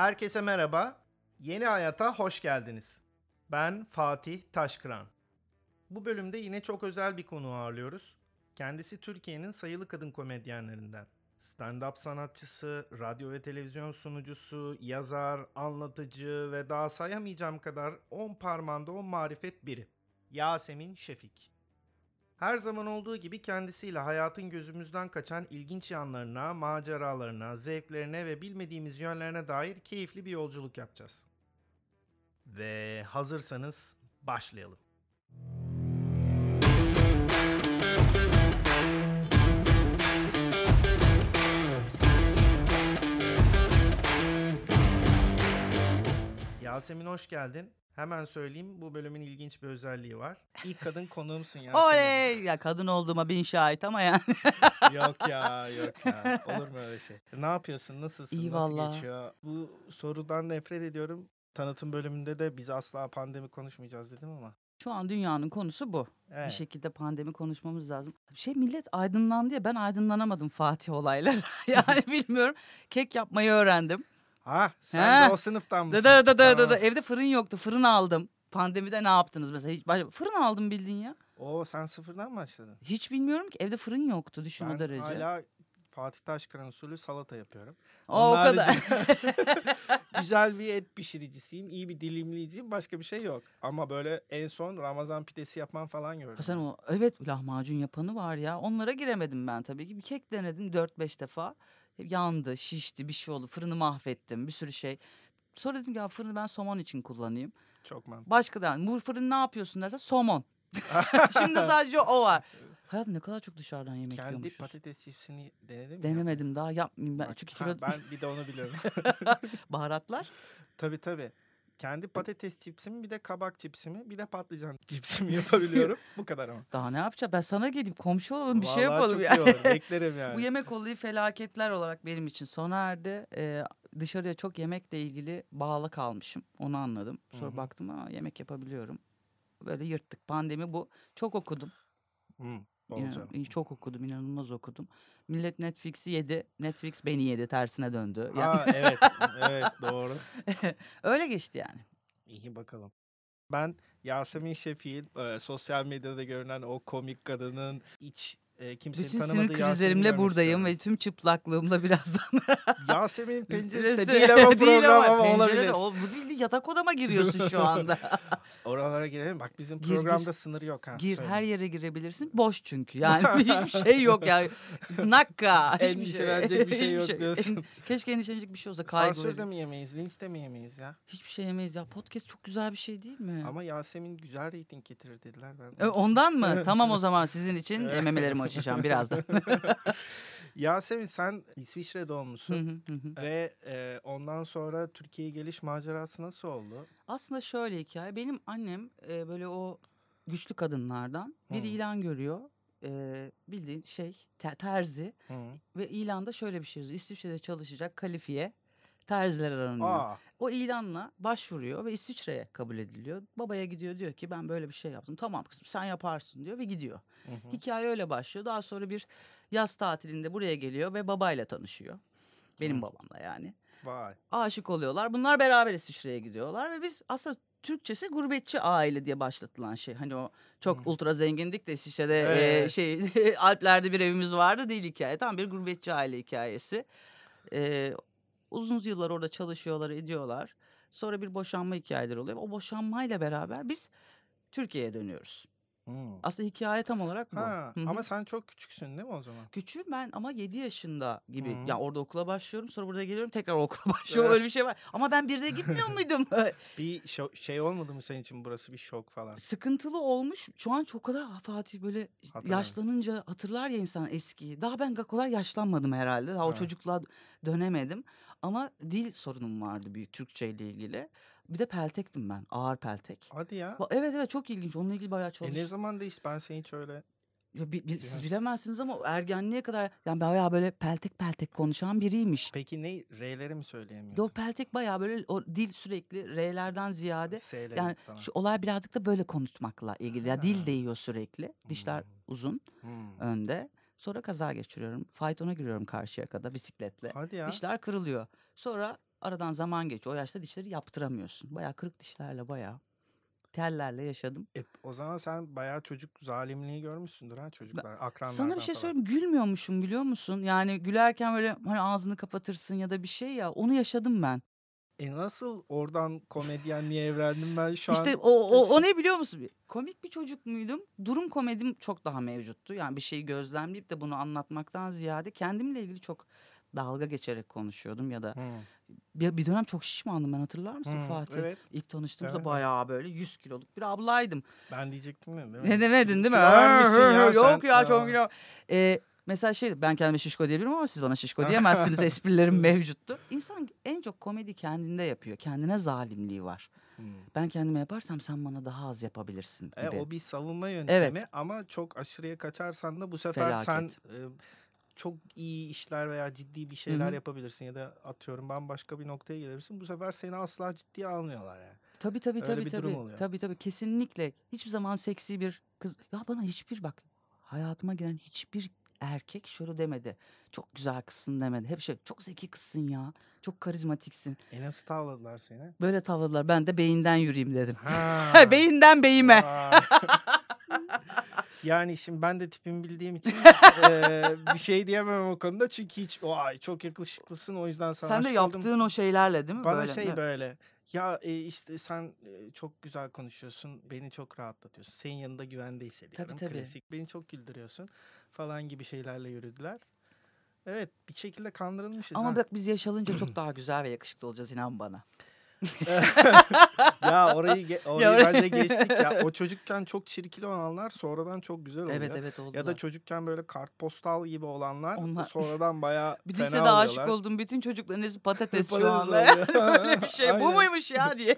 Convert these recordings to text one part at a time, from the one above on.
Herkese merhaba. Yeni Hayata hoş geldiniz. Ben Fatih Taşkıran. Bu bölümde yine çok özel bir konu ağırlıyoruz. Kendisi Türkiye'nin sayılı kadın komedyenlerinden. Stand-up sanatçısı, radyo ve televizyon sunucusu, yazar, anlatıcı ve daha sayamayacağım kadar on parmağında on marifet biri. Yasemin Şefik. Her zaman olduğu gibi kendisiyle hayatın gözümüzden kaçan ilginç yanlarına, maceralarına, zevklerine ve bilmediğimiz yönlerine dair keyifli bir yolculuk yapacağız. Ve hazırsanız başlayalım. Yasemin hoş geldin. Hemen söyleyeyim bu bölümün ilginç bir özelliği var. İlk kadın konuğumsun Yasemin. Oley! Ya kadın olduğuma bin şahit ama yani. yok ya yok ya. Olur mu öyle şey? Ne yapıyorsun? Nasılsın? İyi Nasıl vallahi. geçiyor? Bu sorudan nefret ediyorum. Tanıtım bölümünde de biz asla pandemi konuşmayacağız dedim ama. Şu an dünyanın konusu bu. Evet. Bir şekilde pandemi konuşmamız lazım. Şey millet aydınlandı ya ben aydınlanamadım Fatih olaylar. yani bilmiyorum. Kek yapmayı öğrendim. Ha sen Ha. de o sınıftan mısın? Da da da da da. Tamam. Evde fırın yoktu. Fırın aldım. Pandemide ne yaptınız mesela? Hiç, baş- fırın aldım bildin ya. Oo sen sıfırdan mı başladın? Hiç bilmiyorum ki evde fırın yoktu düşün ben o derece. hala Fatih Taşkıran usulü salata yapıyorum. o, o kadar. Güzel bir et pişiricisiyim, iyi bir dilimleyiciyim. Başka bir şey yok. Ama böyle en son Ramazan pidesi yapman falan gördüm. Ha sen o evet lahmacun yapanı var ya. Onlara giremedim ben tabii ki. Bir kek denedim 4-5 defa. Yandı, şişti, bir şey oldu. Fırını mahvettim, bir sürü şey. Sonra dedim ya fırını ben somon için kullanayım. Çok mantıklı. Başka da bu fırın ne yapıyorsun derse somon. Şimdi sadece o var. Hayat ne kadar çok dışarıdan yemek Kendi yiyormuşuz. patates çipsini denedin mi? Denemedim daha yapmayayım ben. Bak, Çünkü kilo ben bir de onu biliyorum. baharatlar. tabii tabii. Kendi patates cipsimi bir de kabak cipsimi bir de patlıcan cipsimi yapabiliyorum. Bu kadar ama. Daha ne yapacağım? Ben sana geleyim komşu olalım bir şey Vallahi yapalım çok ya. iyi olur. Beklerim yani. Bu yemek olayı felaketler olarak benim için sona erdi. Ee, dışarıya çok yemekle ilgili bağlı kalmışım. Onu anladım. Sonra Hı hı. baktım ha yemek yapabiliyorum. Böyle yırttık. Pandemi bu. Çok okudum. Hmm, Olacağım. çok okudum. inanılmaz okudum. Millet Netflix'i yedi. Netflix beni yedi. Tersine döndü. Yani Ha evet. Evet doğru. öyle geçti yani. İyi bakalım. Ben Yasemin Şefil, e, sosyal medyada görünen o komik kadının iç e, kimsenin Bütün tanımadığı sinir krizlerimle buradayım ve tüm çıplaklığımla birazdan. Yasemin'in penceresi de Penceresi- değil ama Değil program ama pencere olabilir. de o- bu yatak odama giriyorsun şu anda. Oralara girelim. Bak bizim Gir, gir. programda sınır yok ha. Gir söyle. her yere girebilirsin. Boş çünkü. Yani hiçbir şey yok ya. Nakka. hiçbir Endişelenecek bir şey yok diyorsun. Keşke endişelenecek bir şey olsa. Sansür de Kaygı. mi yemeyiz, linç de mi yemeyiz ya? Hiçbir şey yemeyiz ya. Podcast çok güzel bir şey değil mi? Ama Yasemin güzel reyting getirir dediler. Ben E, ondan mı? tamam o zaman sizin için memelerimi açacağım birazdan. Yasemin sen İsviçre doğumlusun. Ve e, ondan sonra Türkiye'ye geliş macerası nasıl oldu? Aslında şöyle hikaye. Benim annem e, böyle o güçlü kadınlardan bir Hı. ilan görüyor. E, bildiğin şey te- terzi Hı. ve ilanda şöyle bir şey yazıyor. İsviçre'de çalışacak kalifiye terziler aranıyor. Aa, O ilanla başvuruyor ve İsviçre'ye kabul ediliyor. Babaya gidiyor diyor ki ben böyle bir şey yaptım. Tamam kızım sen yaparsın diyor ve gidiyor. hı hı. Hikaye öyle başlıyor. Daha sonra bir yaz tatilinde buraya geliyor ve babayla tanışıyor. Benim Hı. babamla yani. Vay. Aşık oluyorlar. Bunlar beraber İsviçre'ye gidiyorlar ve biz aslında Türkçesi gurbetçi aile diye başlatılan şey. Hani o çok Hı. ultra zengindik de İsviçre'de e, Evet. şey Alplerde bir evimiz vardı değil hikaye. Tam bir gurbetçi aile hikayesi. E, uzun yıllar orada çalışıyorlar, ediyorlar. Sonra bir boşanma hikayeleri oluyor. O boşanmayla beraber biz Türkiye'ye dönüyoruz. Hı. Aslında hikaye tam olarak bu. Ha, Hı hı. ama sen çok küçüksün değil mi o zaman? Küçüğüm ben ama 7 yaşında gibi. Hı. Ya orada okula başlıyorum sonra burada geliyorum tekrar okula başlıyorum. Öyle bir şey var. Ama ben bir de gitmiyor muydum? Bir şey olmadı mı senin için burası bir şok falan? Sıkıntılı olmuş. Şu an çok kadar "Ah, Fatih böyle Hatırlamıyorum. yaşlanınca hatırlar ya insan eskiyi. Daha ben kolay yaşlanmadım herhalde. Daha o Ha. çocukluğa dönemedim. Ama dil sorunum vardı büyük Türkçe ile ilgili. Bir de peltektim ben. Ağır peltek. Hadi ya. Evet evet çok ilginç. Onunla ilgili bayağı E çalıştım. ne zaman değişti? Ben seni hiç öyle... Ya bi- bi- siz bilemezsiniz ama ergenliğe kadar yani bayağı böyle peltek peltek konuşan biriymiş. Peki ne? R'leri mi söyleyemiyorsun? Yok peltek bayağı böyle o dil sürekli R'lerden ziyade S'leri yani falan. şu olay birazcık da böyle konuşmakla ilgili. Ya dil Ha. değiyor sürekli. Dişler Hmm. uzun Hmm. önde. Sonra kaza geçiriyorum. Faytona giriyorum karşıya kadar bisikletle. Hadi ya. Dişler kırılıyor. Sonra aradan zaman geçiyor. O yaşta dişleri yaptıramıyorsun. Bayağı kırık dişlerle bayağı tellerle yaşadım. E, o zaman sen bayağı çocuk zalimliği görmüşsündür ha çocuklar. Akranlardan Sana bir şey falan. söyleyeyim gülmüyormuşum biliyor musun? Yani gülerken böyle hani ağzını kapatırsın ya da bir şey ya onu yaşadım ben. E nasıl oradan komedyenliğe evrendim ben şu İşte an? o, o, o ne biliyor musun? Komik bir çocuk muydum? Durum komedim çok daha mevcuttu. Yani bir şeyi gözlemleyip de bunu anlatmaktan ziyade kendimle ilgili çok dalga geçerek konuşuyordum ya da Hı, bir, bir dönem çok şişmandım ben hatırlar mısın hı, Fatih? Evet. İlk tanıştığımızda Evet. bayağı böyle 100 kiloluk bir ablaydım. Ben diyecektim değil mi? Ne demedin değil mi? Ya Yok sen. ya çok kilo. Ee, mesela şey ben kendime şişko diyebilirim ama siz bana şişko diyemezsiniz. Esprilerim mevcuttu. İnsan en çok komedi kendinde yapıyor. Kendine zalimliği var. Ben kendime yaparsam sen bana daha az yapabilirsin gibi. E, o bir savunma yöntemi Evet. ama çok aşırıya kaçarsan da bu sefer sen Felaket. e, çok iyi işler veya ciddi bir şeyler hı. yapabilirsin ya da atıyorum bambaşka bir noktaya gelirsin. Bu sefer seni asla ciddiye almıyorlar yani. Tabii tabii Öyle tabii bir tabii. durum oluyor. Tabii tabii kesinlikle. Hiçbir zaman seksi bir kız ya bana hiçbir bak hayatıma giren hiçbir erkek şöyle demedi. Çok güzel kızsın demedi. Hep şey çok zeki kızsın ya. Çok karizmatiksin. E nasıl tavladılar seni? Böyle tavladılar. Ben de beyinden yürüyeyim dedim. Ha. beyinden beyime. Yani şimdi ben de tipimi bildiğim için e, bir şey diyemem o konuda çünkü hiç vay çok yakışıklısın o yüzden sana Sen de oldum. yaptığın o şeylerle değil mi? Bana böyle? şey Evet. böyle ya e, işte sen e, çok güzel konuşuyorsun beni çok rahatlatıyorsun senin yanında güvende hissediyorum tabii. klasik beni çok güldürüyorsun falan gibi şeylerle yürüdüler. Evet bir şekilde kandırılmışız Ama ha. bak biz yaşalınca çok daha güzel ve yakışıklı olacağız inan bana. ya orayı ge- orayı orayı- bence geçtik ya o çocukken çok çirkin olanlar sonradan çok güzel oluyor. Evet evet oldular. Ya da çocukken böyle kartpostal gibi olanlar Onlar- sonradan bayağı bir fena lisede aşık oluyorlar. olduğum bütün çocukların hepsi patates şu Patates anda. oluyor. Böyle bir şey. Bu Aynen. muymuş ya diye.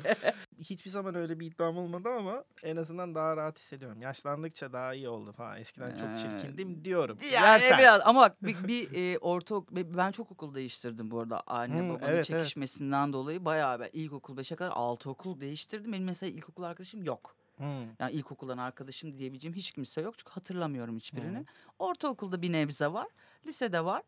Hiçbir zaman öyle bir iddiam olmadı ama en azından daha rahat hissediyorum. Yaşlandıkça daha iyi oldu falan. Eskiden çok Ee, çirkindim diyorum. Yersen. biraz ama bak bir, bir e, orta ben çok okul değiştirdim bu arada anne Hmm, babanın evet, evet. çekişmesinden dolayı bayağı ben ilkokul 5'e kadar altı okul değiştirdim. Benim mesela ilkokul arkadaşım yok. Hmm. Yani ilkokuldan arkadaşım diyebileceğim hiç kimse yok çünkü hatırlamıyorum hiçbirini. Hı. Ortaokulda bir nebze var, lisede var.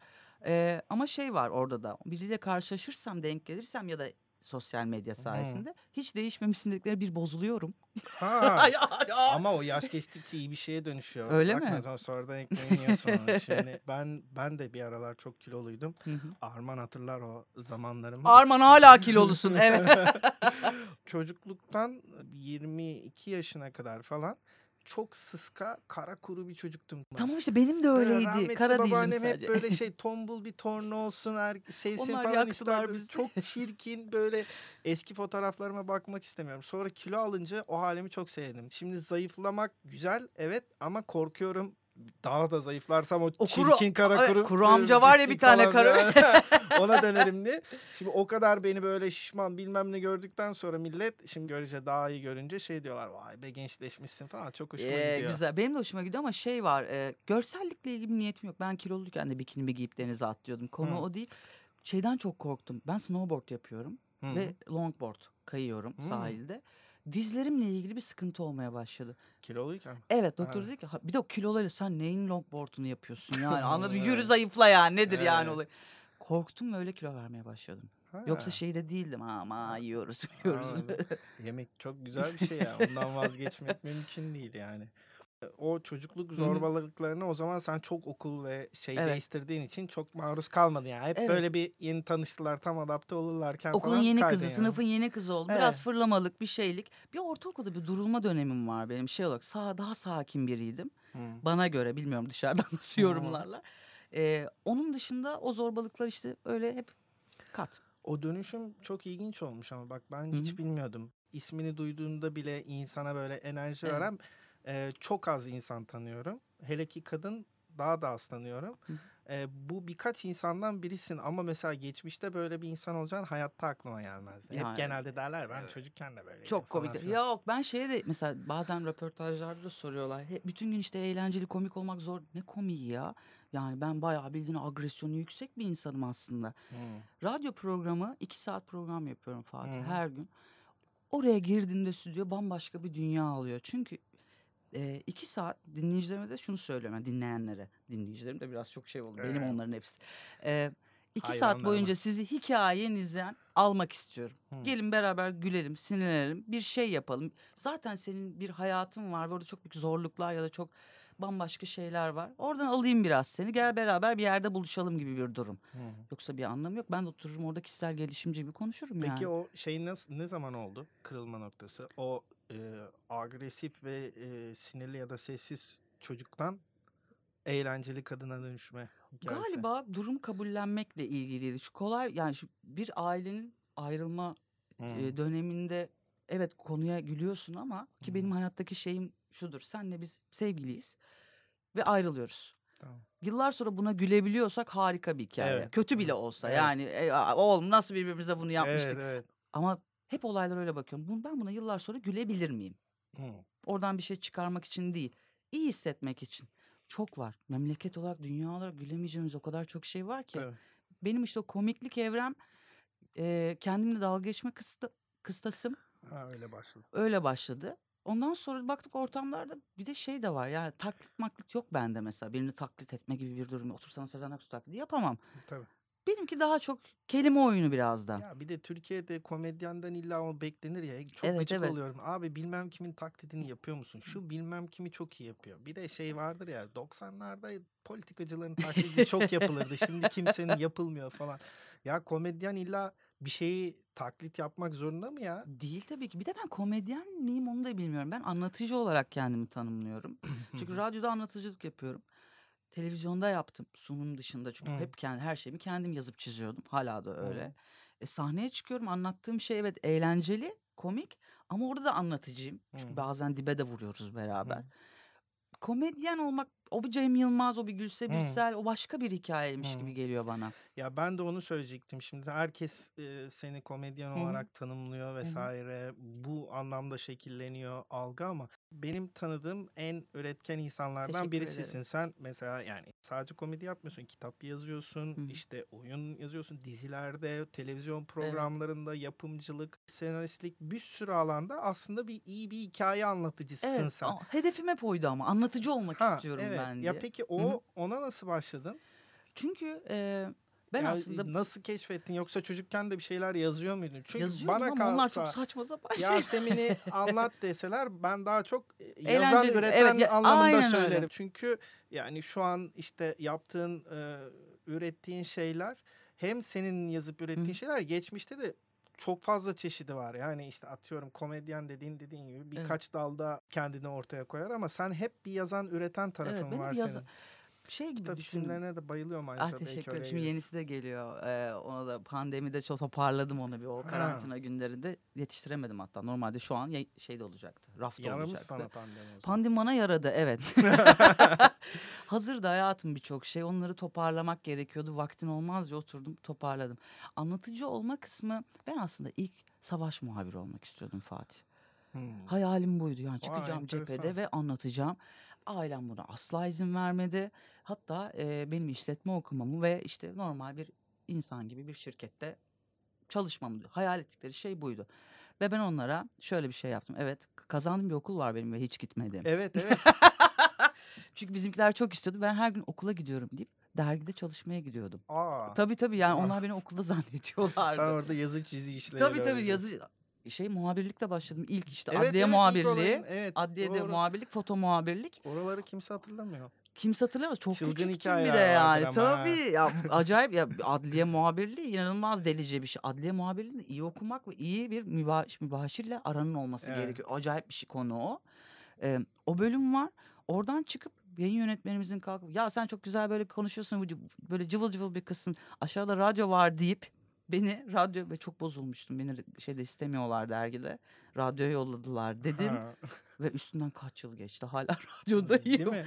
Ee, ama şey var orada da biriyle karşılaşırsam denk gelirsem ya da sosyal medya sayesinde hiç değişmemişsin dedikleri bir bozuluyorum. Ha. Ama o yaş geçtikçe iyi bir şeye dönüşüyor. Öyle Bakma mi? sonra- sonradan ekleniyor sonra. Şimdi ben ben de bir aralar çok kiloluydum. Hı hı. Arman hatırlar o zamanlarımı. Arman hala kilolusun evet. Çocukluktan 22 yaşına kadar falan çok sıska, kara kuru bir çocuktum. ben. tamam işte benim de öyleydi. rahmetli Kara babaannem sadece. hep böyle şey tombul bir torna olsun, er, sevsin Onlar falan isterdim. bizi. Çok çirkin böyle eski fotoğraflarıma bakmak istemiyorum. Sonra kilo alınca o halimi çok sevdim. Şimdi zayıflamak güzel evet ama korkuyorum daha da zayıflarsam o, O kuru- çirkin kara kuru. kuru amca var ya bir tane böyle. Ona dönerim diye. Şimdi o kadar beni böyle şişman bilmem ne gördükten sonra millet şimdi görünce daha iyi görünce şey diyorlar vay be gençleşmişsin falan çok hoşuma Ee, gidiyor. güzel. Benim de hoşuma gidiyor ama şey var. E, görsellikle ilgili bir niyetim yok. Ben kiloluyken de bikinimi giyip denize atlıyordum. Konu Hı. o değil. Şeyden çok korktum. Ben snowboard yapıyorum Hı hı. ve longboard kayıyorum Hı. sahilde. Dizlerimle ilgili bir sıkıntı olmaya başladı. Kiloluyken. Evet doktor Ha. dedi ki "Ha, bir de o kiloları sen neyin longboard'unu yapıyorsun yani anladın mı? Yürü Evet. zayıfla ya nedir yani Evet. olay. Korktum ve öyle kilo vermeye başladım. Ha. Yoksa şey de değildim ama yiyoruz yiyoruz. Yemek çok güzel bir şey ya. Ondan vazgeçmek mümkün değil yani. O çocukluk zorbalıklarını o zaman sen çok okul ve şey Evet. değiştirdiğin için çok maruz kalmadın yani. Hep Evet. böyle bir yeni tanıştılar tam adapte olurlarken Okulun falan yeni kızı, yani. sınıfın yeni kızı. Biraz Evet. fırlamalık bir şeylik. Bir ortaokulda bir durulma dönemim var benim şey olarak. Sağ, daha sakin biriydim. Hı. Bana göre bilmiyorum dışarıdan nasıl yorumlarlar. Ee, onun dışında o zorbalıklar işte öyle hep kat. O dönüşüm çok ilginç olmuş ama bak ben Hı hiç bilmiyordum. İsmini duyduğunda bile insana böyle enerji Evet. veren e, çok az insan tanıyorum. Hele ki kadın daha da az tanıyorum. E, bu birkaç insandan birisin ama mesela geçmişte böyle bir insan olacağın hayatta aklıma gelmezdi. Yani, Hep genelde derler ben evet. çocukken de böyleydim Çok falan komik. filan. Yok ben şeye de mesela bazen röportajlarda da soruyorlar. He, bütün gün işte eğlenceli komik olmak zor. Ne komiği ya? Yani ben bayağı bildiğin agresyonu yüksek bir insanım aslında. Hı. Radyo programı iki saat program yapıyorum Fatih hı. her gün. Oraya girdiğimde stüdyo bambaşka bir dünya alıyor. Çünkü e, iki saat dinleyicilerime de şunu söylüyorum yani dinleyenlere. Dinleyicilerim de biraz çok şey oldu. Benim Evet. onların hepsi. E, İki saat Hayranlarıma. boyunca sizi hikayenizden almak istiyorum. Hı. Gelin beraber gülelim, sinirlenelim, bir şey yapalım. Zaten senin bir hayatın var ve orada çok büyük zorluklar ya da çok bambaşka şeyler var. Oradan alayım biraz seni. Gel beraber bir yerde buluşalım gibi bir durum. Hı. Yoksa bir anlamı yok. Ben de otururum orada kişisel gelişimci gibi konuşurum yani. Peki o şey nasıl, ne zaman oldu kırılma noktası? O e, agresif ve e, sinirli ya da sessiz çocuktan eğlenceli kadına dönüşme hikayesi. Galiba durum kabullenmekle ilgiliydi. Şu kolay yani şu bir ailenin ayrılma Hı. e, döneminde evet konuya gülüyorsun ama ki Hı. benim hayattaki şeyim şudur. Senle biz sevgiliyiz ve ayrılıyoruz. Tamam. Yıllar sonra buna gülebiliyorsak harika bir hikaye. Evet. Kötü bile olsa Evet. yani e, oğlum nasıl birbirimize bunu yapmıştık. Evet evet. Ama hep olaylar öyle bakıyorum. Ben buna yıllar sonra gülebilir miyim? Hı. Oradan bir şey çıkarmak için değil. iyi hissetmek için. Çok var. Memleket olarak, dünya olarak gülemeyeceğimiz o kadar çok şey var ki. Tabii. Benim işte o komiklik evrem e, kendimle dalga geçme kısta, kıstasım Ha, öyle başladı. öyle başladı. Ondan sonra baktık ortamlarda bir de şey de var. Yani taklit maklit yok bende mesela. Birini taklit etme gibi bir durum. Oturup sana Sezen Aksu taklidi yapamam. Tabii. Benimki daha çok kelime oyunu biraz da. Ya bir de Türkiye'de komedyenden illa o beklenir ya. Çok Evet, gıcık evet. oluyorum. Abi bilmem kimin taklidini yapıyor musun? Şu bilmem kimi çok iyi yapıyor. Bir de şey vardır ya 90'larda politikacıların taklidi çok yapılırdı. Şimdi kimsenin yapılmıyor falan. Ya komedyen illa bir şeyi taklit yapmak zorunda mı ya? Değil tabii ki. Bir de ben komedyen miyim onu da bilmiyorum. Ben anlatıcı olarak kendimi tanımlıyorum. Çünkü radyoda anlatıcılık yapıyorum. Televizyonda yaptım sunum dışında çünkü Hı. hep kendi her şeyimi kendim yazıp çiziyordum. Hala da öyle. E, sahneye çıkıyorum anlattığım şey evet eğlenceli, komik ama orada da anlatıcıyım. Çünkü Hı. bazen dibe de vuruyoruz beraber. Hı. Komedyen olmak o bir Cem Yılmaz, o bir Gülse. Birsel, o başka bir hikayeymiş Hı. gibi geliyor bana. Ya ben de onu söyleyecektim. Şimdi herkes e, seni komedyen hı. olarak tanımlıyor vesaire. Bu anlamda şekilleniyor algı ama benim tanıdığım en üretken insanlardan Teşekkür birisisin ederim. sen. Mesela yani sadece komedi yapmıyorsun, kitap yazıyorsun, hı. işte oyun yazıyorsun, dizilerde, televizyon programlarında yapımcılık, senaristlik bir sürü alanda aslında bir iyi bir hikaye anlatıcısın Evet, sen. hedefim hep oydu ama anlatıcı olmak Ha, istiyorum evet. ben diye. Ya peki o hı. ona nasıl başladın? Çünkü e, ben Ya aslında nasıl keşfettin yoksa çocukken de bir şeyler yazıyor muydun? Çünkü yazıyordum bana ama onlar çok kalsa saçma sapan şeyler. Yasemin'i anlat deseler ben daha çok e, yazan Eğlenceli, üreten evet, ya- anlamında aynen öyle. söylerim. Çünkü yani şu an işte yaptığın e, ürettiğin şeyler hem senin yazıp ürettiğin Hı. şeyler geçmişte de çok fazla çeşidi var. Yani işte atıyorum komedyen dediğin dediğin gibi birkaç dalda kendini ortaya koyar ama sen hep bir yazan üreten tarafın benim var yaz- senin. Şey gibi Kitap düşünün. isimlerine de bayılıyorum ayrıca. Ah teşekkür ederim. Şimdi yenisi de geliyor. Ee, ona da pandemide çok toparladım onu bir. O Ha. karantina günlerinde yetiştiremedim hatta. Normalde şu an şeyde olacaktı. Rafta Yaramış olacaktı. sana pandemi. Pandemi bana yaradı evet. Hazırda hayatım birçok şey. Onları toparlamak gerekiyordu. Vaktin olmaz ya oturdum toparladım. Anlatıcı olma kısmı ben aslında ilk savaş muhabiri olmak istiyordum Fatih. Hmm. Hayalim buydu yani çıkacağım enteresan. cephede ve anlatacağım. Ailem buna asla izin vermedi. Hatta e, benim işletme okumamı ve işte normal bir insan gibi bir şirkette çalışmamı hayal ettikleri şey buydu. Ve ben onlara şöyle bir şey yaptım. Evet kazandığım bir okul var benim ve hiç gitmedim. Evet evet. Çünkü bizimkiler çok istiyordu. Ben her gün okula gidiyorum deyip dergide çalışmaya gidiyordum. Aa. Tabii tabii yani onlar beni okulda zannediyorlardı. Sen orada yazı çizi işleri. Tabii tabii yazı şey muhabirlikle başladım. İlk işte Evet, adliye evet, muhabirliği. evet, Adliyede doğru. muhabirlik, foto muhabirlik. Oraları kimse hatırlamıyor. Kimse hatırlamaz. Çok Çılgın küçüktüm bir de yani. Tabii ya acayip ya adliye muhabirliği inanılmaz delice bir şey. Adliye muhabirliğini iyi okumak ve iyi bir mübaş, mübaşirle aranın olması Evet. gerekiyor. Acayip bir şey konu o. Ee, o bölüm var. Oradan çıkıp yayın yönetmenimizin kalkıp ya sen çok güzel böyle konuşuyorsun böyle cıvıl cıvıl bir kızsın. Aşağıda radyo var deyip beni radyo ve çok bozulmuştum. Beni şeyde istemiyorlar dergide. Radyoya yolladılar dedim Ha. ve üstünden kaç yıl geçti. Hala Değil radyodayım. mi?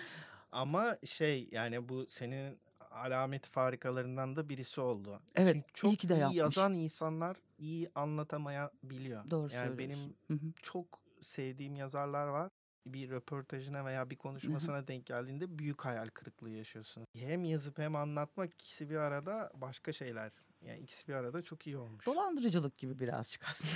Ama şey yani bu senin alamet farikalarından da birisi oldu. Evet, Çünkü iyi çok ki de iyi yapmış. yazan insanlar iyi anlatamayabiliyor. Doğru yani benim söylüyorsun. Hı hı. çok sevdiğim yazarlar var. Bir röportajına veya bir konuşmasına denk geldiğinde büyük hayal kırıklığı yaşıyorsun. Hem yazıp hem anlatmak ikisi bir arada başka şeyler. Yani ikisi bir arada çok iyi olmuş. Dolandırıcılık gibi birazcık aslında.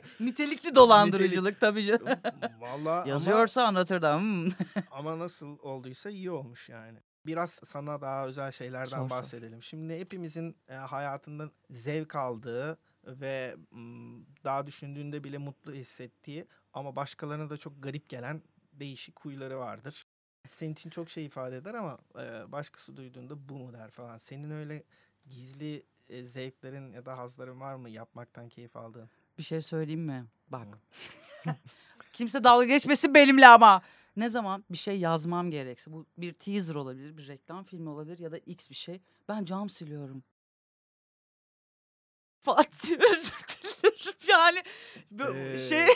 Nitelikli dolandırıcılık tabii canım. Valla Yazıyorsa anlatır hmm. ama nasıl olduysa iyi olmuş yani. Biraz sana daha özel şeylerden Sor, bahsedelim. Şimdi hepimizin e, hayatında zevk aldığı ve m, daha düşündüğünde bile mutlu hissettiği ama başkalarına da çok garip gelen değişik huyları vardır. Senin için çok şey ifade eder ama e, başkası duyduğunda bu mu der falan. Senin öyle gizli e, zevklerin ya da hazların var mı yapmaktan keyif aldığın? Bir şey söyleyeyim mi? Bak. Kimse dalga geçmesin benimle ama. Ne zaman bir şey yazmam gerekse bu bir teaser olabilir, bir reklam filmi olabilir ya da x bir şey. Ben cam siliyorum. Fatih özür. Yani bu Ee, şey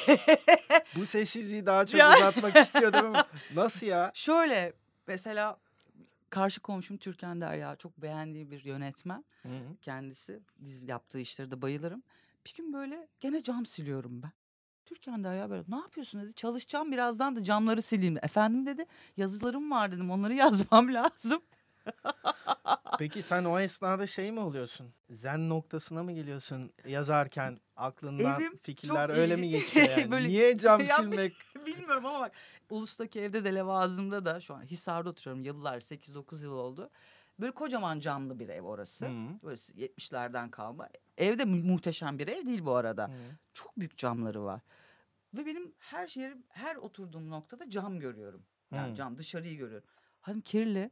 Bu sessizliği daha çok Ya- uzatmak istiyordum ama nasıl ya? şöyle mesela karşı komşum Türkan Derya çok beğendiği bir yönetmen kendisi. Dizi yaptığı işleri de bayılırım. Bir gün böyle gene cam siliyorum ben. Türkan Derya böyle ne yapıyorsun dedi. Çalışacağım birazdan da camları sileyim. Efendim dedi yazılarım var dedim onları yazmam lazım. Peki sen o esnada şey mi oluyorsun? Zen noktasına mı geliyorsun yazarken aklından Evim fikirler çok öyle mi geçiyor yani? Böyle- Niye cam Ya silmek? Bilmiyorum ama bak Ulus'taki evde de Levazım'da da şu an Hisar'da oturuyorum yıllar 8-9 yıl oldu. Böyle kocaman camlı bir ev orası. Hı, Böyle 70'lerden kalma. Evde mu- muhteşem bir ev değil bu arada. hı. Çok büyük camları var. Ve benim her yerim, her oturduğum noktada cam görüyorum. Yani Hmm. cam dışarıyı görüyorum. Hani kirli.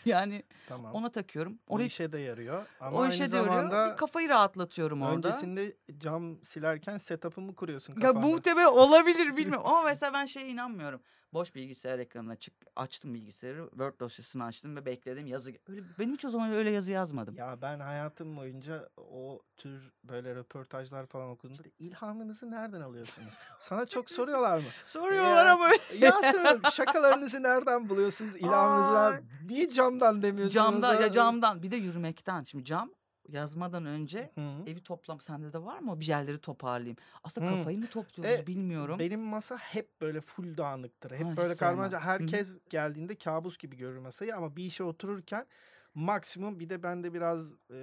yani Tamam. ona takıyorum. o Orayı işe de yarıyor. Ama o işe de yarıyor. Bir kafayı rahatlatıyorum orada. öncesinde cam silerken setup'ımı kuruyorsun Ya kafanda. muhtemel olabilir bilmiyorum ama mesela ben şeye inanmıyorum. Boş bilgisayar ekranına çık açtım bilgisayarı Word dosyasını açtım ve bekledim yazı. Öyle, benim hiç o zaman öyle yazı yazmadım. Ya ben hayatım boyunca o tür böyle röportajlar falan okuduğumda ilhamınızı nereden alıyorsunuz? Sana çok soruyorlar mı? Soruyorlar Ya, ama Yasemin şakalarınızı nereden buluyorsunuz? İlhamınızı nereden- Niye camdan demiyorsunuz? camdan ya camdan bir de yürümekten. Şimdi cam yazmadan önce Hı. evi toplam sende de var mı bir yerleri toparlayayım. Aslında Hı. kafayı mı topluyoruz E, bilmiyorum. Benim masa hep böyle full dağınıktır. Hep Ha, böyle karmaca. Herkes geldiğinde kabus gibi görür masayı ama bir işe otururken maksimum bir de bende biraz e,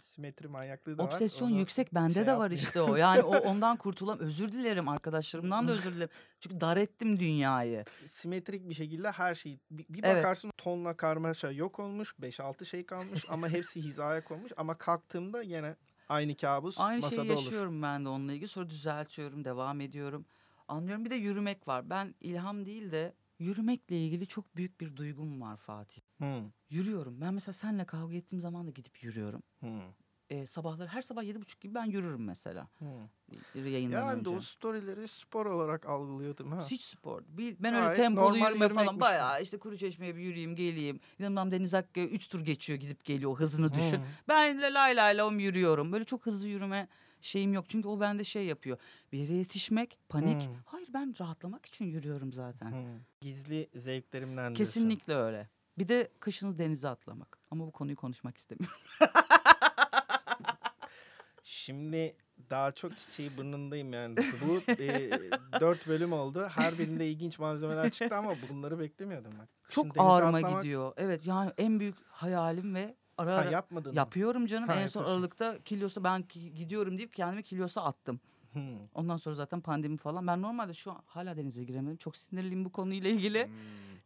simetri manyaklığı da var. Obsesyon Onu yüksek bende şey de var işte o. Yani o ondan kurtulam. Özür dilerim arkadaşlarımdan da özür dilerim. Çünkü dar ettim dünyayı. simetrik bir şekilde her şey bir, bir Evet. bakarsın tonla karmaşa yok olmuş 5-6 şey kalmış ama hepsi hizaya konmuş ama kalktığımda yine aynı kabus Aynı masada şeyi olur. yaşıyorum ben de onunla ilgili. Sonra düzeltiyorum, devam ediyorum. Anlıyorum. Bir de yürümek var. Ben ilham değil de yürümekle ilgili çok büyük bir duygum var Fatih. Hı, Yürüyorum. Ben mesela seninle kavga ettiğim zaman da gidip yürüyorum. hı, Ee, sabahları her sabah yedi buçuk gibi ben yürürüm mesela. hı. Yayından Ya ben önce. de o storyleri spor olarak algılıyordum ha. Hiç spor. Bir, ben öyle Gayet tempolu yürüme falan yürümekmiş bayağı işte kuru çeşmeye bir yürüyeyim geleyim. Yanımdan Deniz Hakkı 3 tur geçiyor gidip geliyor hızını düşün. Hı. Ben de lay lay lom yürüyorum. Böyle çok hızlı yürüme şeyim yok. Çünkü o bende şey yapıyor. Bir yere yetişmek, panik. Hmm. Hayır ben rahatlamak için yürüyorum zaten. Hı. Gizli zevklerimden diyorsun. Kesinlikle öyle. Bir de kışın denize atlamak. Ama bu konuyu konuşmak istemiyorum. Şimdi daha çok çiçeği burnundayım yani. Bu e, dört bölüm oldu. Her birinde ilginç malzemeler çıktı ama bunları beklemiyordum. Kışın Çok ağrıma atlamak- gidiyor. Evet yani en büyük hayalim ve ara Ha, ara yapmadın mı? yapıyorum canım. Ha, en son. Aralık'ta kilosu ben gidiyorum deyip kendimi kilosa attım. Hı. Ondan sonra zaten pandemi falan. Ben normalde şu an hala denize giremedim. Çok sinirliyim bu konuyla ilgili. Hmm,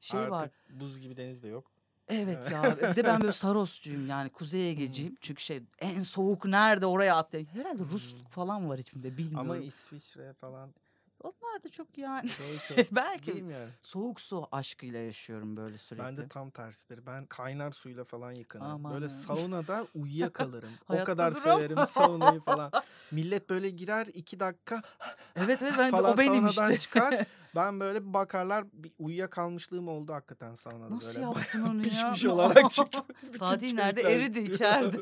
şey Artık var. buz gibi deniz de yok. Evet ya. Bir de ben böyle Saroscuyum yani Kuzey Ege'ciyim. Çünkü şey en soğuk nerede oraya atlayayım. Herhalde Rus Hmm. falan var içimde bilmiyorum. Ama İsviçre falan Onlar da çok yani. belki. Belki Bilmiyorum. soğuk su aşkıyla yaşıyorum böyle sürekli. Ben de tam tersidir. Ben kaynar suyla falan yıkanırım. Aman Böyle ya. saunada uyuyakalırım. o kadar duramam. severim saunayı falan. Millet böyle girer iki dakika Evet evet ben falan o benim saunadan işte. çıkar. Ben böyle bir bakarlar bir uyuyakalmışlığım oldu hakikaten saunada. Nasıl böyle yaptın onu ya? pişmiş olarak. Bütün Fatih nerede? Eridi içeride.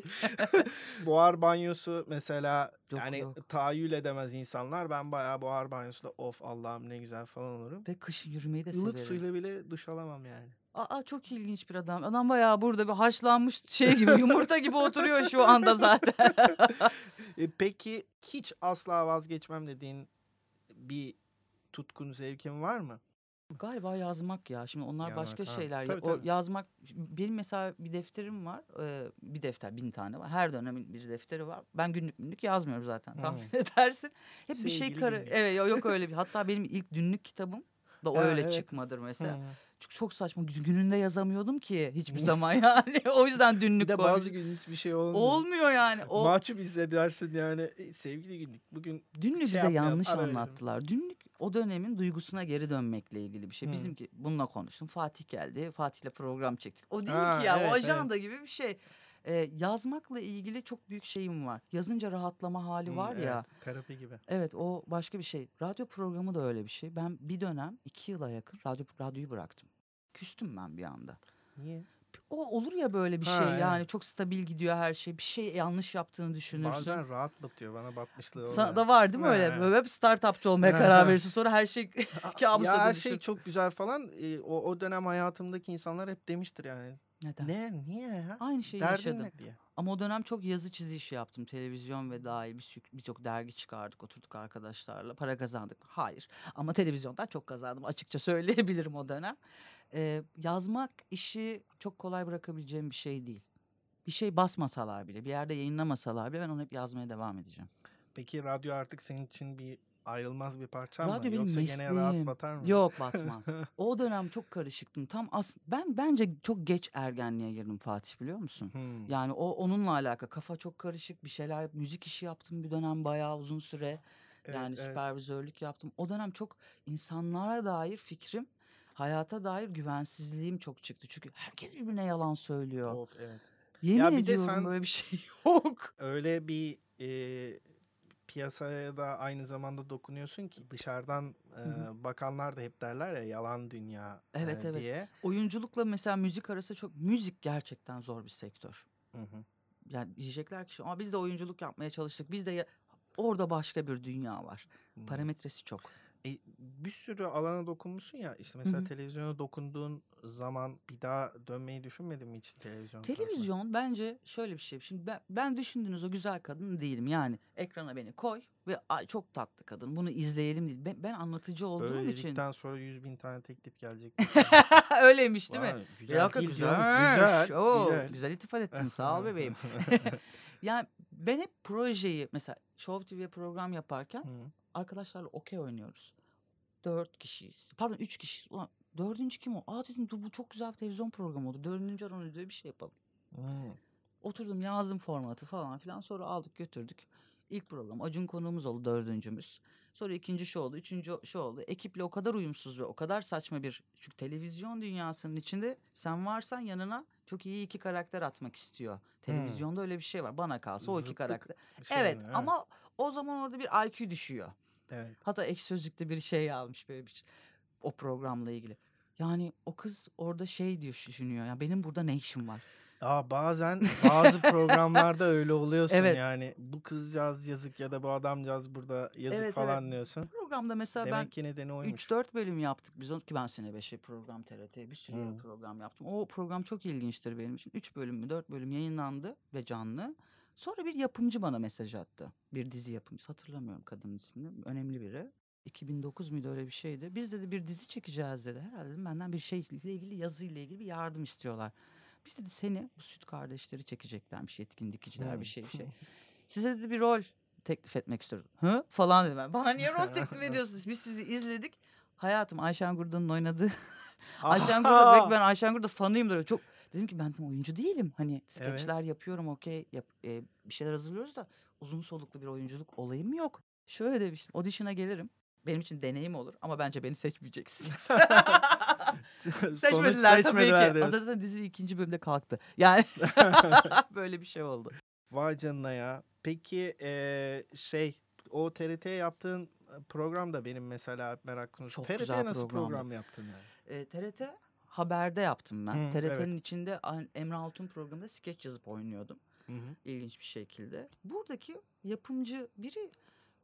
buhar banyosu mesela Yok, yani yok. tahayyül edemez insanlar. Ben bayağı buhar banyosunda of Allah'ım ne güzel falan olurum. Ve kışın yürümeyi de Ilık severim. suyla bile duş alamam yani. Aa çok ilginç bir adam. Adam bayağı burada bir haşlanmış şey gibi yumurta gibi oturuyor şu anda zaten. E, peki hiç asla vazgeçmem dediğin bir tutkun zevkin var mı? Galiba yazmak ya. Şimdi onlar Yazmak, başka ha. şeyler. Ya- Tabii, o tabii. yazmak benim mesela bir defterim var. Ee, bir defter bin tane var. Her dönemin bir defteri var. Ben günlük günlük yazmıyorum zaten. Tahmin Hmm. edersin. Hep bir şey Sevgili karı. Evet yok, öyle bir. Hatta benim ilk günlük kitabım da o Ha, öyle evet. çıkmadır mesela. Hı. Çünkü çok saçma. Gün- Gününde yazamıyordum ki hiçbir zaman yani. o yüzden Bir günlük de bazı gün hiçbir şey olmuyor. Olmuyor yani. O Mahcup hissedersin yani. E, sevgili günlük bugün Dünlü şey bize yanlış ara verelim. anlattılar. Dünlük o dönemin duygusuna geri dönmekle ilgili bir şey. Hı. Bizimki bununla konuştum. Fatih geldi. Fatih'le program çektik. O değil Ha, ki ya. evet, o ajanda gibi bir şey. Ee, yazmakla ilgili çok büyük şeyim var. Yazınca rahatlama hali Hı, var ya. evet, terapi gibi. Evet o başka bir şey. Radyo programı da öyle bir şey. Ben bir dönem iki yıla yakın radyo radyoyu bıraktım. Küstüm ben bir anda. Niye? O olur ya böyle bir Ha, şey evet. yani çok stabil gidiyor her şey. Bir şey yanlış yaptığını düşünürsün. Bazen rahat batıyor bana batmışlığı oluyor. Sana da var değil mi öyle? Ha. Böyle hep startupçı olmaya Ha. karar verirsin. Sonra her şey kabus ya her şey çok güzel falan. E, o, o dönem hayatımdaki insanlar hep demiştir yani. Neden? Ne? Niye ya? Aynı şeyi Derdin yaşadım. ne diye. Ama o dönem çok yazı çizi işi yaptım. Televizyon ve dahil birçok birçok dergi çıkardık. Oturduk arkadaşlarla. Para kazandık. Hayır. Ama televizyondan çok kazandım. Açıkça söyleyebilirim o dönem. Ee, yazmak işi çok kolay bırakabileceğim bir şey değil. Bir şey basmasalar bile, bir yerde yayınlamasalar bile ben onu hep yazmaya devam edeceğim. Peki radyo artık senin için bir ayrılmaz bir parça mı? Radyo Yoksa gene rahat mesleğim. batar mı? Yok batmaz. o dönem çok karışıktım. Tam as ben bence çok geç ergenliğe girdim Fatih biliyor musun? Hmm. Yani o onunla alakalı. Kafa çok karışık bir şeyler. Müzik işi yaptım bir dönem bayağı uzun süre. Evet, yani evet. süpervizörlük yaptım. O dönem çok insanlara dair fikrim, hayata dair güvensizliğim çok çıktı. Çünkü herkes birbirine yalan söylüyor. Of evet. Yemin Ya bir de ediyorum sen- böyle bir şey yok. Öyle bir e, piyasaya da aynı zamanda dokunuyorsun ki dışarıdan e, hı. bakanlar da hep derler ya yalan dünya e, Evet, evet. diye. Oyunculukla mesela müzik arası çok müzik gerçekten zor bir sektör. Hı hı. Yani diyecekler ki ama biz de oyunculuk yapmaya çalıştık. Biz de ya- orada başka bir dünya var. Hmm. Parametresi çok. E, bir sürü alana dokunmuşsun ya işte mesela hı. televizyona dokunduğun zaman bir daha dönmeyi düşünmedin mi hiç televizyon tarafına? Televizyon bence şöyle bir şey. Şimdi ben, ben düşündüğünüz o güzel kadın değilim. Yani ekrana beni koy ve ay çok tatlı kadın. Bunu izleyelim değil. Ben, ben anlatıcı olduğum Böyle için. dedikten sonra 100 bin tane teklif gelecek. Öyleymiş değil mi? Güzel Yok, değil güzel. canım, Güzel. Oo, güzel. güzel iltifat ettin. Sağ ol bebeğim. yani ben hep projeyi mesela Show TV'ye program yaparken Hı. Arkadaşlarla okey oynuyoruz. Dört kişiyiz. Pardon üç kişiyiz. Ulan dördüncü kim o? Aa dedim dur bu çok güzel bir televizyon programı oldu. Dördüncü aran ödüyor bir şey yapalım. Hı. Oturdum yazdım formatı falan filan. Sonra aldık götürdük. İlk program Acun konuğumuz oldu dördüncümüz. Sonra ikinci şu oldu, üçüncü şu oldu. Ekiple o kadar uyumsuz ve o kadar saçma bir... Çünkü televizyon dünyasının içinde sen varsan yanına çok iyi iki karakter atmak istiyor. Televizyonda öyle bir şey var. Bana kalsa o iki Zıttık karakter. Bir şey evet, mi? ama o zaman orada bir IQ düşüyor. Evet. Hatta ek sözlükte bir şey almış böyle bir o programla ilgili. Yani o kız orada şey diyor düşünüyor. Ya benim burada ne işim var? Aa, bazen bazı programlarda öyle oluyorsun Evet. yani bu kızcağız yazık ya da bu adamcağız burada yazık Evet, falan diyorsun. Programda mesela Demek ben ki nedeni oymuş. 3-4 bölüm yaptık biz onu ki ben sene 5'e program TRT bir sürü Hı. program yaptım. O program çok ilginçtir benim için. 3 bölüm mü 4 bölüm yayınlandı ve canlı. Sonra bir yapımcı bana mesaj attı. Bir dizi yapımcısı hatırlamıyorum kadının ismini. Önemli biri. 2009 muydu öyle bir şeydi. Biz dedi bir dizi çekeceğiz dedi. Herhalde dedim benden bir şeyle ilgili yazıyla ilgili bir yardım istiyorlar. Biz dedi seni bu süt kardeşleri çekeceklermiş yetkin dikiciler Hmm. bir şey bir şey. Size dedi bir rol teklif etmek istiyorum. Hı? Falan dedim ben. Bana niye rol teklif ediyorsunuz? Biz sizi izledik. Hayatım Ayşen Gurda'nın oynadığı. Ayşen Gurda ben Ayşen Gurda fanıyımdır. Çok dedim ki ben oyuncu değilim. Hani skeçler yapıyorum okey. Yap, e, bir şeyler hazırlıyoruz da uzun soluklu bir oyunculuk olayım yok. Şöyle demiştim. Audition'a gelirim. Benim için deneyim olur ama bence beni seçmeyeceksiniz. Seçmediler tabii ki. diyorsun. Zaten dizi ikinci bölümde kalktı. Yani böyle bir şey oldu. Vay canına ya. Peki eee, şey o TRT'ye yaptığın program da benim mesela merak konusu. TRT'ye güzel nasıl program yaptın yani? E, TRT Haber'de yaptım ben. Hı, TRT'nin evet. içinde Emre Altun programında skeç yazıp oynuyordum. Hı hı. İlginç bir şekilde. Buradaki yapımcı biri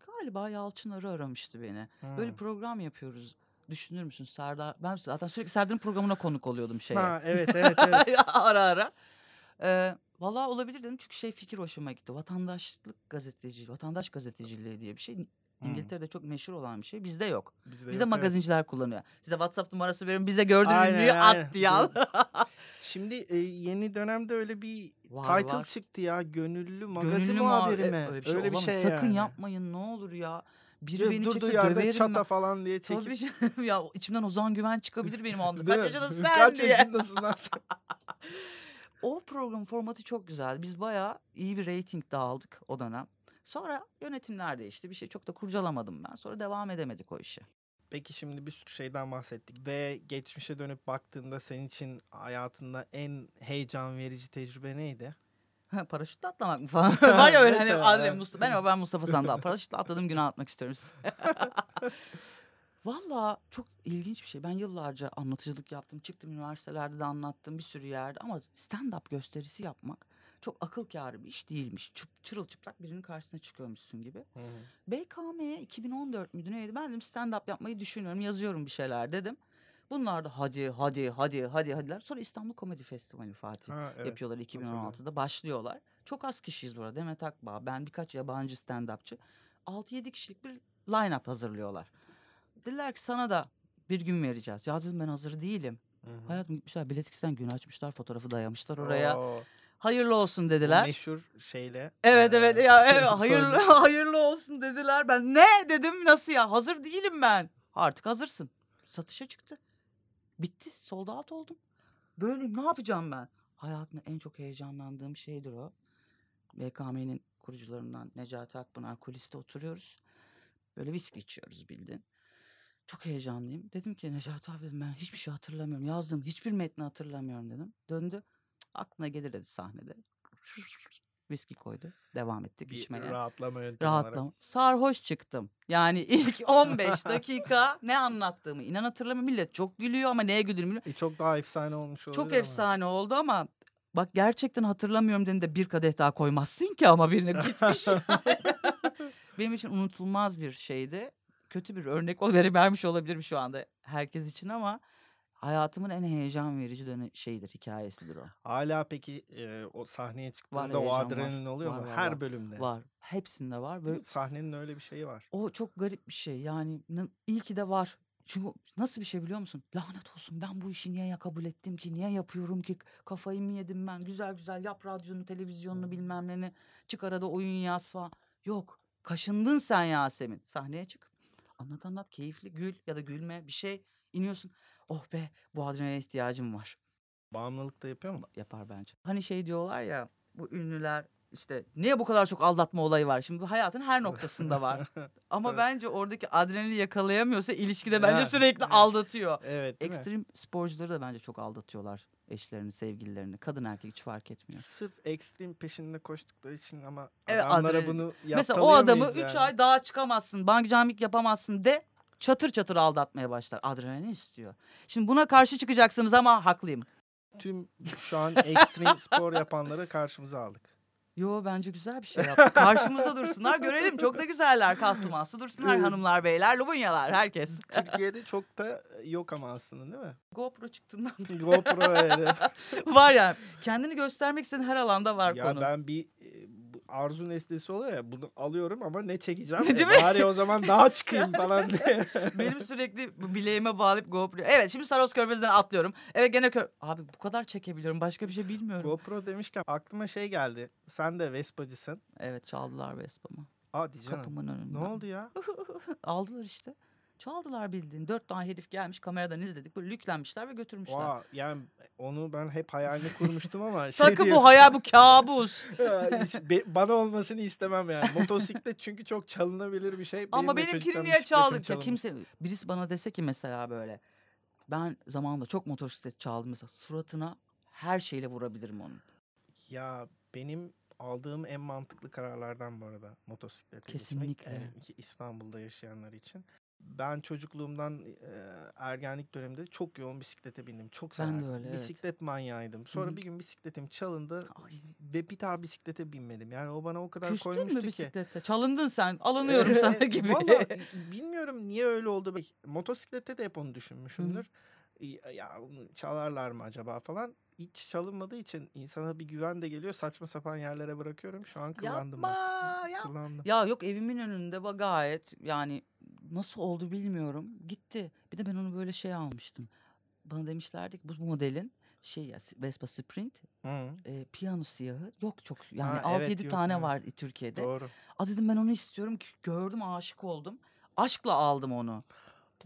galiba Yalçın Arı aramıştı beni. Böyle Hı. program yapıyoruz. Düşünür müsün Serdar? Ben zaten sürekli Serdar'ın programına konuk oluyordum şeye. Ha evet evet evet. ara ara. Ee, Valla olabilir dedim çünkü şey fikir hoşuma gitti. Vatandaşlık gazeteci, vatandaş gazeteciliği diye bir şey. İngiltere'de çok meşhur olan bir şey. Bizde yok. Bizde Bizde yok, evet. magazinciler kullanıyor. Size WhatsApp numarası veriyorum. Bize gördüğün aynen. at diye al. Şimdi, eee, yeni dönemde öyle bir Var, title var. çıktı ya. Gönüllü magazin Gönüllü muhabir muhabiri e mi? öyle bir şey Öyle bir şey Sakın yani. yapmayın ne olur ya. Biri Ve beni çekse yerde döverim çata falan diye çekip Tabii canım ya içimden Ozan Güven çıkabilir benim anda. Kaç yaşındasın sen Kaç diye. yaşındasın lan sen? O program formatı çok güzel. Biz bayağı iyi bir reyting de aldık o dönem. Sonra yönetimler değişti. Bir şey çok da kurcalamadım ben. Sonra devam edemedik o işe. Peki şimdi bir sürü şeyden bahsettik ve geçmişe dönüp baktığında senin için hayatında en heyecan verici tecrübe neydi? Paraşütle atlamak mı falan. Var ya öyle hani. Mustafa. Ben, ben Mustafa Sandal. Paraşütle atladığım günü anlatmak istiyorum size. Valla çok ilginç bir şey. Ben yıllarca anlatıcılık yaptım. Çıktım üniversitelerde de anlattım bir sürü yerde. Ama stand-up gösterisi yapmak çok akıl kârı bir iş değilmiş. Çıp, çırılçıplak birinin karşısına çıkıyormuşsun gibi. BKM'ye 2014 müydü neydi? Ben dedim stand-up yapmayı düşünüyorum. Yazıyorum bir şeyler dedim. Bunlar da hadi hadi hadi hadi hadiler. Sonra İstanbul Komedi Festivali Fatih Ha, evet. yapıyorlar 2016'da başlıyorlar. Çok az kişiyiz burada. Demet Akbağ, ben birkaç yabancı stand-upçı. 6-7 kişilik bir line-up hazırlıyorlar. Dediler ki sana da bir gün vereceğiz. Ya dedim ben hazır değilim. Hı hı. Hayatım gitmişler biletiksten gün açmışlar fotoğrafı dayamışlar oraya. Oo, Hayırlı olsun o dediler. meşhur şeyle. Evet evet eee, ya evet, hayırlı hayırlı olsun dediler. Ben ne dedim nasıl ya hazır değilim ben. Artık hazırsın. Satışa çıktı. Bitti sold out oldum. Böyleyim ne yapacağım ben? Hayatımda en çok heyecanlandığım şeydir o. BKM'nin kurucularından Necati Akpınar kuliste oturuyoruz. Böyle viski içiyoruz bildin. Çok heyecanlıyım. Dedim ki Necati abi ben hiçbir şey hatırlamıyorum. Yazdım hiçbir metni hatırlamıyorum dedim. Döndü. "Cık, Aklına gelir dedi sahnede. Viski koydu. Devam ettik bir içmeye. rahatlama yöntemi olarak. Rahatlama. Sarhoş çıktım. Yani ilk 15 dakika ne anlattığımı inan hatırlamıyorum. Millet çok gülüyor ama neye güldüğümü bilmiyorum. E, çok daha efsane olmuş olabilir Çok ama. efsane oldu ama bak gerçekten hatırlamıyorum dediğinde bir kadeh daha koymazsın ki ama birine gitmiş. Benim için unutulmaz bir şeydi. Kötü bir örnek ol vermiş olabilirim şu anda herkes için ama hayatımın en heyecan verici dönem şeyidir, hikayesidir o. Hala peki eee, o sahneye Var çıktığında o heyecan var. adrenalin oluyor Var, mu? var, Her var. bölümde. Var. Hepsinde var. Böyle? Sahnenin öyle bir şeyi var. O çok garip bir şey. Yani iyi ki de var. Çünkü nasıl bir şey biliyor musun? Lanet olsun ben bu işi niye ya kabul ettim ki? Niye yapıyorum ki? Kafayı mı yedim ben? Güzel güzel yap radyonu, televizyonunu bilmem neni. Çık arada oyun yaz falan. Yok. Kaşındın sen Yasemin. Sahneye çık. Anlat anlat keyifli gül ya da gülme bir şey. iniyorsun. Oh be bu adrenalin ihtiyacım var. Bağımlılık da yapıyor mu? Yapar bence. Hani şey diyorlar ya bu ünlüler işte niye bu kadar çok aldatma olayı var? Şimdi hayatın her noktasında var. Ama Evet. bence oradaki adrenalini yakalayamıyorsa ilişkide bence Ha, sürekli evet. aldatıyor. Evet değil mi? Ekstrem sporcuları da bence çok aldatıyorlar eşlerini, sevgililerini. Kadın erkek hiç fark etmiyor. Sırf ekstrem peşinde koştukları için ama Evet, adamlara adrenalin. bunu Mesela o adamı yaptalayamayız 3 yani. ay dağa çıkamazsın, bungee jumping yapamazsın de çatır çatır aldatmaya başlar. Adrenalin istiyor. Şimdi buna karşı çıkacaksınız ama haklıyım. Tüm şu an ekstrem spor yapanları karşımıza aldık. Yo bence güzel bir şey yaptı. Karşımızda dursunlar görelim. Çok da güzeller kaslı maslı dursunlar Evet. hanımlar beyler lubunyalar herkes. Türkiye'de çok da yok ama aslında değil mi? GoPro çıktığından GoPro evet. var yani. Kendini göstermek istediğin her alanda var ya konu. ben bir arzu nesnesi oluyor ya bunu alıyorum ama ne çekeceğim? Değil e, mi? bari o zaman daha çıkayım falan diye. Benim sürekli bileğime bağlayıp GoPro. Evet şimdi Saros Körfezi'nden atlıyorum. Evet gene kör... Abi bu kadar çekebiliyorum. Başka bir şey bilmiyorum. GoPro demişken aklıma şey geldi. Sen de Vespa'cısın. Evet çaldılar Vespa'mı. Hadi canım. Kapımın önünden. Ne oldu ya? Aldılar işte. Çaldılar bildiğin. Dört tane herif gelmiş kameradan izledik. Böyle lüklenmişler ve götürmüşler. Oha, yani onu ben hep hayalini kurmuştum ama şey Sakın bu hayal bu kabus. Bana olmasını istemem yani. Motosiklet çünkü çok çalınabilir bir şey. Ama de benimkini niye çaldık? Ya kimse birisi bana dese ki mesela böyle ben zamanında çok motosiklet çaldım mesela suratına her şeyle vurabilirim onun. Ya benim aldığım en mantıklı kararlardan bu arada motosiklete Kesinlikle. geçmek. Yani İstanbul'da yaşayanlar için. Ben çocukluğumdan e, ergenlik döneminde çok yoğun bisiklete bindim. Çok Ben de öyle, evet. Bisiklet manyağıydım. Sonra hı. bir gün bisikletim çalındı Ay. ve bir daha bisiklete binmedim. Yani o bana o kadar Küstün koymuştu mü ki. bisiklete? Çalındın sen. Alınıyorum sana gibi. Valla bilmiyorum niye öyle oldu. Motosiklette de hep onu düşünmüşümdür. "İ- Ya çalarlar mı acaba falan. Hiç çalınmadığı için insana bir güven de geliyor. Saçma sapan yerlere bırakıyorum. Şu an kıllandım. bak. Yapma ya. Kıllandım. Ya yok evimin önünde bak gayet yani nasıl oldu bilmiyorum. Gitti. Bir de ben onu böyle şey almıştım. Bana demişlerdi ki bu modelin şey ya Vespa Sprint Hı, e, piyano siyahı yok çok yani Ha, 6-7 evet, yok, tane evet. var Türkiye'de. doğru. A dedim ben onu istiyorum ki gördüm aşık oldum. Aşkla aldım onu.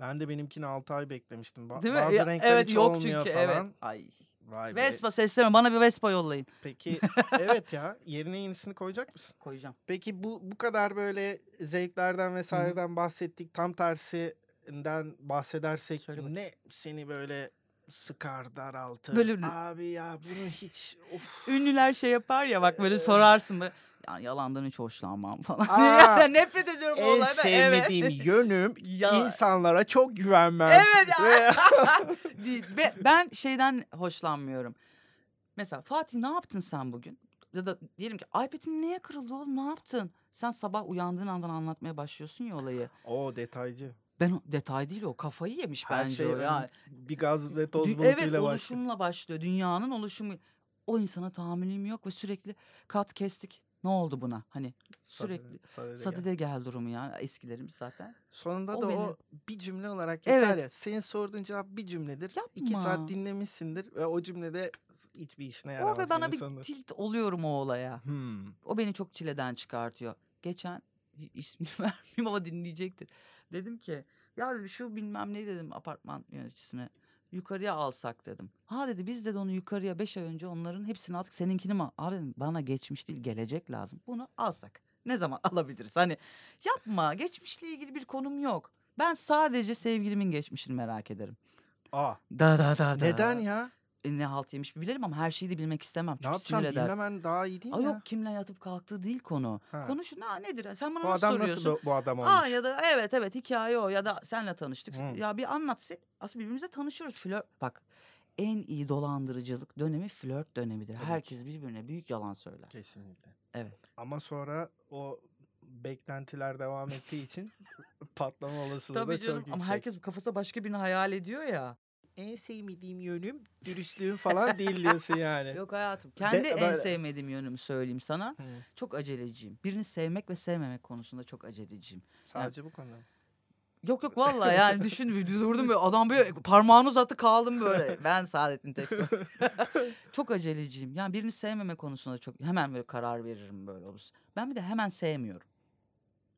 Ben de benimkini 6 ay beklemiştim. Ba- Değil mi? Bazı Ya, renkler evet hiç yok olmuyor çünkü falan. evet. Ay. Vay be. Vespa sesleme bana bir Vespa yollayın. Peki evet ya yerine yenisini koyacak mısın? Koyacağım. Peki bu bu kadar böyle zevklerden vesaireden bahsettik. Tam tersinden bahsedersek ne seni böyle sıkar, daraltır? Böyle Abi ya bunu hiç of. Ünlüler şey yapar ya bak böyle Ee, sorarsın böyle. Yani yalandan hiç hoşlanmam falan. Aa, yani nefret ediyorum en olaydan. sevmediğim Evet. yönüm Ya- insanlara çok güvenmem. Evet ya. Ben şeyden hoşlanmıyorum. Mesela Fatih ne yaptın sen bugün? Ya da diyelim ki iPad'in niye kırıldı oğlum ne yaptın? Sen sabah uyandığın andan anlatmaya başlıyorsun ya olayı. o detaycı. Ben detay değil o kafayı yemiş Her bence şey o ya. bir gaz ve toz bulutuyla evet başlıyor. oluşumla başlıyor. Dünyanın oluşumu. O insana tahammülüm yok ve sürekli kat kestik. Ne oldu buna? Hani sürekli Sadede- sadede gel. gel durumu ya eskilerimiz zaten. Sonunda O da beni- o bir cümle olarak geçer Evet. ya. Senin sorduğun cevap bir cümledir. İki Yapma. saat dinlemişsindir ve o cümlede hiçbir işine yaramaz. Orada bana bir sonunda. tilt oluyorum o olaya. Hmm. O beni çok çileden çıkartıyor. Geçen ismini vermeyeyim ama dinleyecektir. Dedim ki ya dedim, şu bilmem ne dedim apartman yöneticisine. Yukarıya alsak dedim. Ha dedi biz de onu yukarıya beş ay önce onların hepsini aldık. Seninkini mi? Abi bana geçmiş değil gelecek lazım. Bunu alsak. Ne zaman alabiliriz? Hani yapma geçmişle ilgili bir konum yok. Ben sadece sevgilimin geçmişini merak ederim. Aa, Da da da da. neden ya? E, ne halt yemiş bir bilelim ama her şeyi de bilmek istemem. Ne Çünkü yapacağım sinir eder. bilmemen daha iyi değil Aa, mi yok kimle yatıp kalktığı değil konu. Ha. Konu şu "Aa, nedir? Sen bana Bu nasıl adam soruyorsun? nasıl bu, bu adam olmuş? Aa ya da evet evet hikaye o ya da senle tanıştık. Hı. Ya bir anlat. Aslında birbirimize tanışıyoruz. Flört bak en iyi dolandırıcılık dönemi flört dönemidir. Tabii ki. Herkes birbirine büyük yalan söyler. Kesinlikle. Evet. Ama sonra o beklentiler devam ettiği için patlama olasılığı da Tabii çok canım yüksek. ama herkes kafası başka birini hayal ediyor ya. En sevmediğim yönüm dürüstlüğüm falan değil diyorsun yani. Yok hayatım. Kendi en böyle- sevmediğim yönümü söyleyeyim sana. Hı. Çok aceleciyim. Birini sevmek ve sevmemek konusunda çok aceleciyim. Sadece bu konuda. Yok yok vallahi yani düşün durdum böyle adam böyle parmağını uzattı kaldım böyle. Ben Saadettin Teksoy. çok aceleciyim. Yani birini sevmeme konusunda çok hemen böyle karar veririm böyle olursa. Ben bir de hemen sevmiyorum.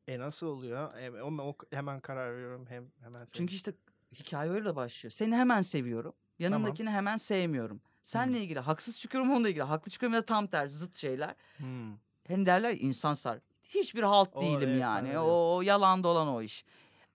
E nasıl oluyor? E, o, o hemen karar veriyorum hem hemen Çünkü işte hikaye öyle başlıyor. Seni hemen seviyorum. Yanındakini hemen sevmiyorum. Seninle ilgili haksız çıkıyorum onunla ilgili haklı çıkıyorum ya da tam tersi zıt şeyler. Hmm. Hem derler insan sar. Hiçbir halt O, değilim evet, yani. da O yalan dolan o iş.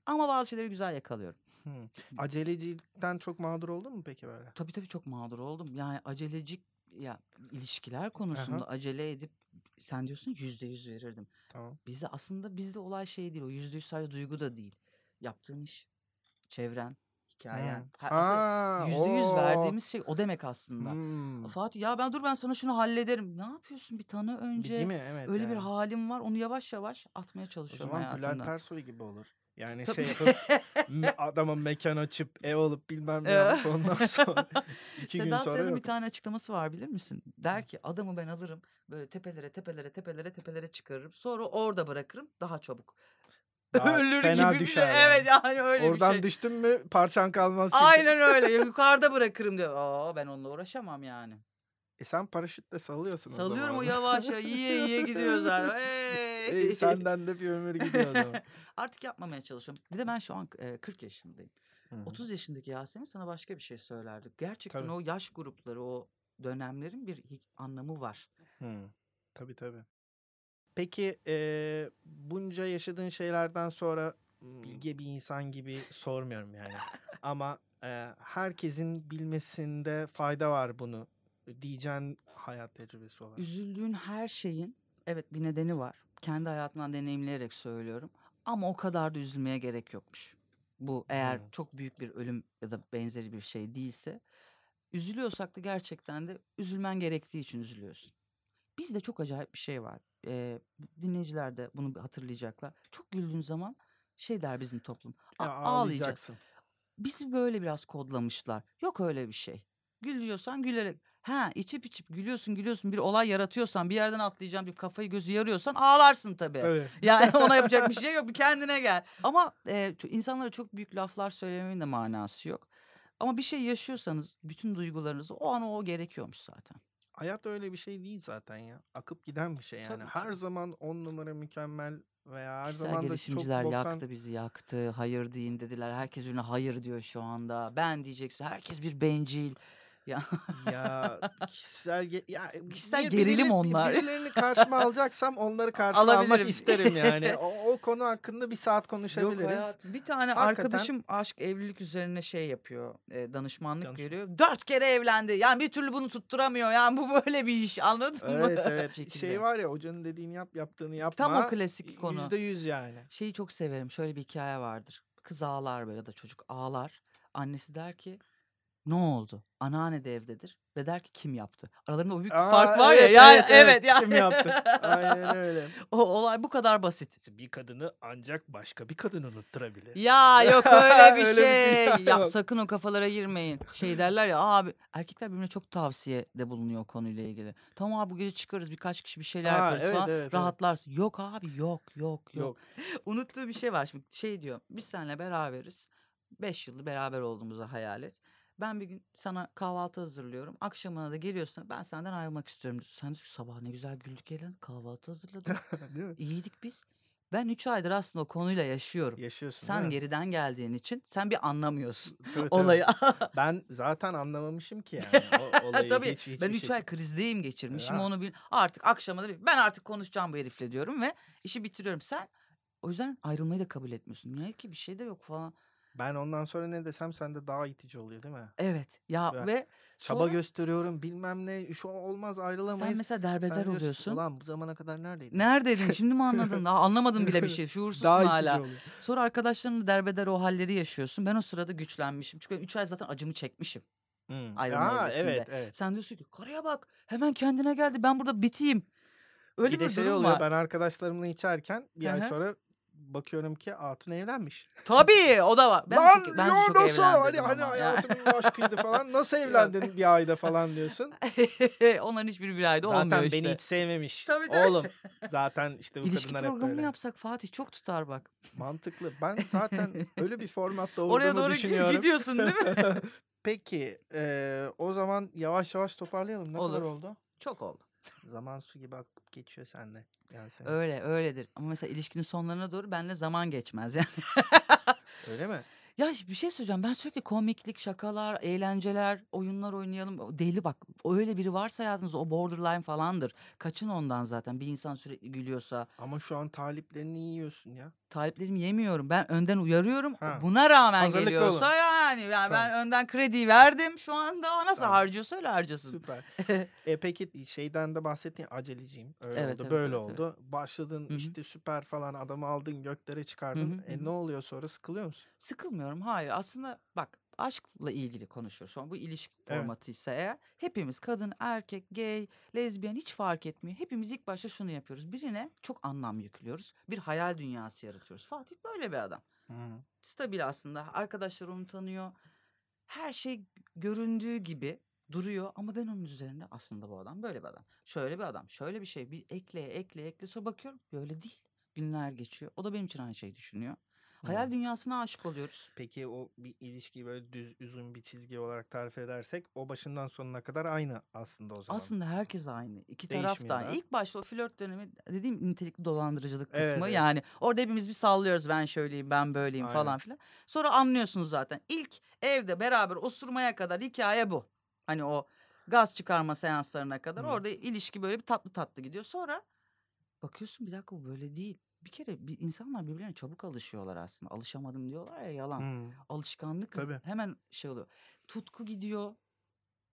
Ama bazı şeyleri güzel yakalıyorum. Hmm. Acelecilikten çok mağdur oldun mu peki böyle? Tabii tabii çok mağdur oldum. Yani acelecik ya ilişkiler konusunda acele edip sen diyorsun yüzde yüz verirdim. Tamam. Bizde aslında bizde olay şey değil o yüzde yüz sadece duygu da değil. Yaptığın iş, çevren, hikayen. Yüzde yüz verdiğimiz şey o demek aslında. Hmm. Fatih ya ben dur ben sana şunu hallederim. Ne yapıyorsun bir tanı Bir önce. Değil mi? Evet. Öyle bir yani. halim var onu yavaş yavaş atmaya O çalışıyorum zaman Bülent hayatımdan. Ersoy gibi olur. Yani Tabii. şey yapıp adama mekan açıp ev alıp bilmem ne yapıp ondan sonra iki gün Seda sonra Sayan'ın bir tane açıklaması var bilir misin? Der ki adamı ben alırım böyle tepelere tepelere tepelere tepelere çıkarırım. Sonra orada bırakırım daha çabuk. Daha Ölür fena gibi bir düşer şey. yani. Evet yani öyle Oradan bir şey. düştün mü parçan kalmaz çünkü. Aynen öyle. Yukarıda bırakırım diyor. Aa ben onunla uğraşamam yani. E sen paraşütle salıyorsun Salıyorum o o yavaş ya yiye yiye gidiyor zaten. Hey. Ey, senden de bir ömür gidiyor zaman. Artık yapmamaya çalışıyorum. Bir de ben şu an e, 40 yaşındayım. Hı hı. 30 yaşındaki Yasemin sana başka bir şey söylerdi. Gerçekten Tabii. o yaş grupları, o dönemlerin bir anlamı var. Hı. Tabii tabii. Peki eee, bunca yaşadığın şeylerden sonra bilge bir insan gibi sormuyorum yani. Ama eee, herkesin bilmesinde fayda var bunu diyeceğin hayat tecrübesi olarak. Üzüldüğün her şeyin evet bir nedeni var. Kendi hayatımdan deneyimleyerek söylüyorum. Ama o kadar da üzülmeye gerek yokmuş. Bu eğer Hmm. çok büyük bir ölüm ya da benzeri bir şey değilse üzülüyorsak da gerçekten de üzülmen gerektiği için üzülüyorsun. Bizde çok acayip bir şey var. Ee, dinleyiciler de bunu hatırlayacaklar. Çok güldüğün zaman şey der bizim toplum. "A- Ya ağlayacak. ağlayacaksın. Bizi böyle biraz kodlamışlar. Yok öyle bir şey. Gülüyorsan gülerek. Ha içip içip gülüyorsun gülüyorsun bir olay yaratıyorsan bir yerden atlayacağım bir kafayı gözü yarıyorsan ağlarsın tabii. Tabii. Yani ona yapacak bir şey yok. Bir kendine gel. Ama e, insanlara çok büyük laflar söylemenin de manası yok. Ama bir şey yaşıyorsanız bütün duygularınızı o an o gerekiyormuş zaten. Hayat öyle bir şey değil zaten ya. Akıp giden bir şey yani. Tabii. Her zaman on numara mükemmel veya her Kişisel zaman da çok boktan. yaktı bizi yaktı. Hayır deyin dediler. Herkes birbirine hayır diyor şu anda. Ben diyeceksin. Herkes bir bencil. Ya Ya kişisel ge- ya Kişisel bir- gerilim birileri- onlar. Birilerini karşıma alacaksam onları karşıma almak isterim yani. O, o konu hakkında bir saat Yok konuşabiliriz. hayatım. Bir tane Hakikaten- arkadaşım aşk evlilik üzerine şey yapıyor. e, danışmanlık Danışman. veriyor. Dört kere evlendi. Yani bir türlü bunu tutturamıyor. Yani bu böyle bir iş. Anladın mı? Evet evet. Şey var ya hocanın dediğini yap yaptığını yapma. Tam o klasik konu. Yüzde yüz yani. Şeyi çok severim. Şöyle bir hikaye vardır. Kız ağlar böyle ya da çocuk ağlar. Annesi der ki ne oldu? Anneanne de evdedir. Ve der ki kim yaptı? Aralarında o büyük bir Aa, fark var evet, ya. Yani, evet, evet, evet. yani. Kim yaptı? Aynen öyle. o olay bu kadar basit. Bir kadını ancak başka bir kadın unutturabilir. Ya yok öyle bir Öyle bir şey. dünya ya yok. sakın o kafalara girmeyin. Şey derler ya abi erkekler birbirine çok tavsiyede bulunuyor konuyla ilgili. Tamam abi bu gece çıkarız birkaç kişi bir şeyler Aa, yaparız evet, falan. evet, evet. Rahatlarsın. Yok abi yok yok yok. Yok. Unuttuğu bir şey var şimdi. Şey diyor biz seninle beraberiz. Beş yıldır beraber olduğumuzu hayal et. Ben bir gün sana kahvaltı hazırlıyorum. Akşamına da geliyorsun. Ben senden ayrılmak istiyorum. Sen diyorsun sabah ne güzel güldük Elen. Kahvaltı hazırladım. Değil mi? İyiydik biz. Ben üç aydır aslında o konuyla yaşıyorum. Yaşıyorsun Sen geriden geldiğin için sen bir anlamıyorsun Tabii, tabii. olayı. Ben zaten anlamamışım ki yani o olayı Tabii hiç hiç ben 3 ay krizdeyim geçirmişim Ya. onu bil. Artık akşama da bir- ben artık konuşacağım bu herifle diyorum ve işi bitiriyorum. Sen o yüzden ayrılmayı da kabul etmiyorsun. Niye ki bir şey de yok falan. Ben ondan sonra ne desem sende daha itici oluyor değil mi? Evet ya Ve ve Çaba sonra gösteriyorum bilmem ne şu olmaz ayrılamayız. sen mesela Sen derbeder diyorsun, oluyorsun. Ulan bu zamana kadar neredeydin? Neredeydin şimdi mi anladın? Daha anlamadın bile bir şey. Şuursuzsun Daha itici hala. oluyor. Sonra arkadaşlarınla derbeder o halleri yaşıyorsun. Ben o sırada güçlenmişim. Çünkü 3 ay zaten acımı çekmişim. Hmm. Ayrılma Aa, evet evet. Sen diyorsun ki karıya bak hemen kendine geldi ben burada biteyim. Öyle bir bir, de şey oluyor var. ben arkadaşlarımla içerken bir Hı ay sonra bakıyorum ki Hatun evlenmiş. Tabii o da var. Ben Lan çok, ben çok nasıl hani, hani hayatımın aşkıydı falan nasıl evlendin bir ayda falan diyorsun. Onların hiçbiri bir ayda olmuyor Zaten işte. beni hiç sevmemiş. Tabii, tabii. Oğlum zaten işte bu İlişki kadınlar hep programı böyle. yapsak Fatih çok tutar bak. Mantıklı. Ben zaten öyle bir formatta Oraya olduğumu doğru gi- düşünüyorum. gidiyorsun değil mi? Peki eee, o zaman yavaş yavaş toparlayalım. Ne kadar Olur. oldu? çok oldu. Zaman su gibi akıp geçiyor sende. Yani senin. Öyle öyledir. Ama mesela ilişkinin sonlarına doğru benimle zaman geçmez yani. Öyle mi? Ya bir şey söyleyeceğim. Ben sürekli komiklik, şakalar, eğlenceler, oyunlar oynayalım. O Deli bak. Öyle biri varsa hayatınızda o borderline falandır. Kaçın ondan zaten. Bir insan sürekli gülüyorsa. Ama şu an taliplerini yiyorsun ya. Taliplerimi yemiyorum. Ben önden uyarıyorum. Ha. Buna rağmen Hazırlıklı geliyorsa olun. yani. Yani ben Tamam. önden krediyi verdim. Şu anda o nasıl Tamam. harcıyorsa öyle harcasın. Süper. e peki şeyden de bahsettin aceleciyim. Öyle Evet, oldu evet, böyle evet, evet. oldu. Başladın Hı hı. işte süper falan adamı aldın göklere çıkardın. hı, e ne oluyor sonra sıkılıyor musun? Sıkılmıyorum. Hayır. Aslında bak aşkla ilgili konuşuyoruz. Şu an bu ilişki Evet. formatıysa eğer hepimiz kadın, erkek, gay, lezbiyen hiç fark etmiyor. Hepimiz ilk başta şunu yapıyoruz. Birine çok anlam yüklüyoruz. Bir hayal dünyası yaratıyoruz. Fatih böyle bir adam. Hı. Stabil aslında. Arkadaşlar onu tanıyor. Her şey göründüğü gibi duruyor ama ben onun üzerinde aslında bu adam böyle bir adam. Şöyle bir adam. Şöyle bir şey. Bir ekleye ekleye ekleye sonra bakıyorum böyle değil. Günler geçiyor. O da benim için aynı şeyi düşünüyor. Hayal Hı. dünyasına aşık oluyoruz. Peki o bir ilişkiyi böyle düz uzun bir çizgi olarak tarif edersek o başından sonuna kadar aynı aslında o zaman. Aslında herkes aynı. İki taraf da aynı. İlk başta o flört dönemi dediğim nitelikli dolandırıcılık kısmı. Evet, evet. Yani orada hepimiz bir sallıyoruz ben şöyleyim ben böyleyim Aynen. falan filan. Sonra anlıyorsunuz zaten. İlk evde beraber osurmaya kadar hikaye bu. Hani o gaz çıkarma seanslarına kadar Hı. orada ilişki böyle bir tatlı tatlı gidiyor. Sonra bakıyorsun bir dakika bu böyle değil. Bir kere bir insanlar birbirlerine çabuk alışıyorlar aslında. Alışamadım diyorlar ya yalan. Hı. Alışkanlık Tabii. hemen şey oluyor. Tutku gidiyor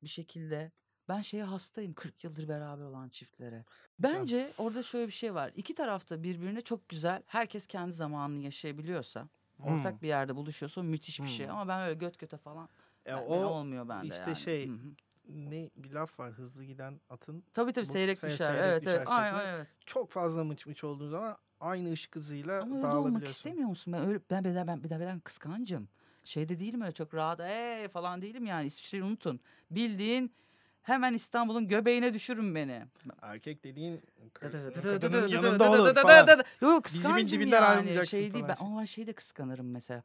bir şekilde. Ben şeye hastayım 40 yıldır beraber olan çiftlere. Bence orada şöyle bir şey var. İki tarafta birbirine çok güzel. Herkes kendi zamanını yaşayabiliyorsa, ortak Hmm. bir yerde buluşuyorsa müthiş bir şey. Hmm. Ama ben öyle göt göte falan E, ben o olmuyor bende işte yani. şey, Hı hı. ne bir laf var hızlı giden atın Tabii tabii bu seyrek se- düşer. seyrek evet düşer evet. Aynen şekli. evet. çok fazla mıç mıç olduğu zaman aynı ışık hızıyla Ama öyle olmak istemiyor musun? Ben öyle ben ben ben, ben, ben kıskancım. Şeyde değilim öyle çok rahat ee falan değilim yani İsviçre'yi unutun. Bildiğin hemen İstanbul'un göbeğine düşürün beni. Erkek dediğin Dı dı dı dı dı kadının dı dı yanında olur falan. Yok kıskancım dibinden yani. ayrılmayacaksın Şey değil ben falan. ama şey de kıskanırım mesela.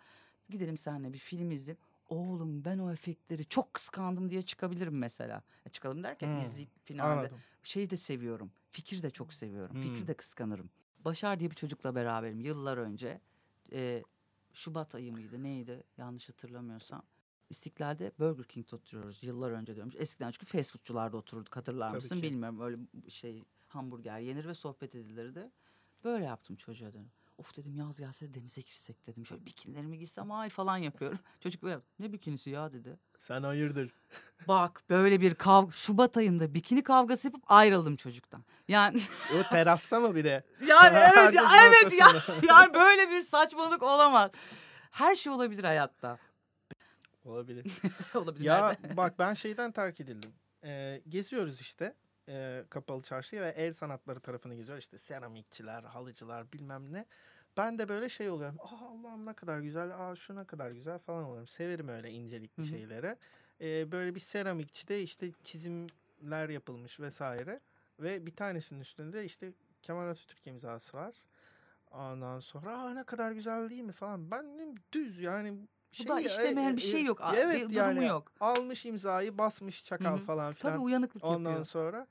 Gidelim seninle bir film izleyelim. Oğlum ben o efektleri çok kıskandım diye çıkabilirim mesela. E, Çıkalım derken Hmm, izleyip finalde. Anladım. Şeyi de seviyorum. Fikir de çok seviyorum. Hmm. Fikri de kıskanırım. Başar diye bir çocukla beraberim yıllar önce. Ee, Şubat ayı mıydı neydi yanlış hatırlamıyorsam. İstiklal'de Burger King'de oturuyoruz yıllar önce diyormuş. Eskiden çünkü fast foodçularda otururduk hatırlar mısın bilmiyorum. Öyle şey hamburger yenir ve sohbet edilirdi. Böyle yaptım çocuğa dönüp. Of dedim yaz gelse de denize girsek dedim. Şöyle bikinilerimi giysem ay falan yapıyorum. Çocuk böyle. Ne bikinisi ya dedi. Sen hayırdır? Bak böyle bir kav Şubat ayında bikini kavgası yapıp ayrıldım çocuktan. Yani O terasta mı bir de? yani evet ya evet ya. Yani böyle bir saçmalık olamaz. Her şey olabilir hayatta. Olabilir. olabilir. ya nerede? bak ben şeyden terk edildim. Ee, geziyoruz işte e, kapalı çarşıya ve el sanatları tarafını geziyoruz. İşte seramikçiler, halıcılar bilmem ne. Ben de böyle şey oluyorum. Aa Allah'ım ne kadar güzel. Aa şu ne kadar güzel falan oluyorum. Severim öyle incelikli Hı hı. şeyleri. Ee, böyle bir seramikçide işte çizimler yapılmış vesaire. Ve bir tanesinin üstünde işte Kemal Atatürk imzası var. Ondan sonra aa ne kadar güzel değil mi falan. Ben düz yani Bu da şey, işlemeyen e, bir e, şey yok. e, Evet bir durumu yani yok. almış imzayı basmış çakal Hı hı. falan Tabii filan. uyanıklık Ondan yapıyor. sonra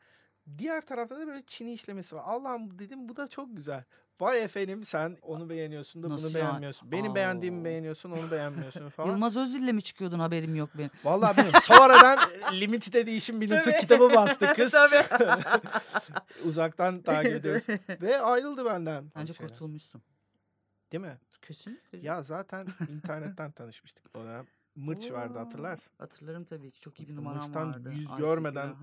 diğer tarafta da böyle Çin'i işlemesi var. Allah'ım dedim bu da çok güzel. Vay efendim sen onu beğeniyorsun da Nasıl bunu yani? beğenmiyorsun. Benim beğendiğimi Aa. beğeniyorsun onu beğenmiyorsun falan. Yılmaz Özdil'le mi çıkıyordun haberim yok benim. Vallahi bilmiyorum. Sonradan Limited Edition bir Tabii. kitabı bastı kız. Uzaktan takip ediyoruz. Ve ayrıldı benden. Bence kurtulmuşsun. Değil mi? Kesinlikle. Ya zaten internetten tanışmıştık o dönem. Mırç vardı Oo, hatırlarsın. Hatırlarım tabii ki. Çok iyi bir İşte numaram Mırç'tan vardı. yüz görmeden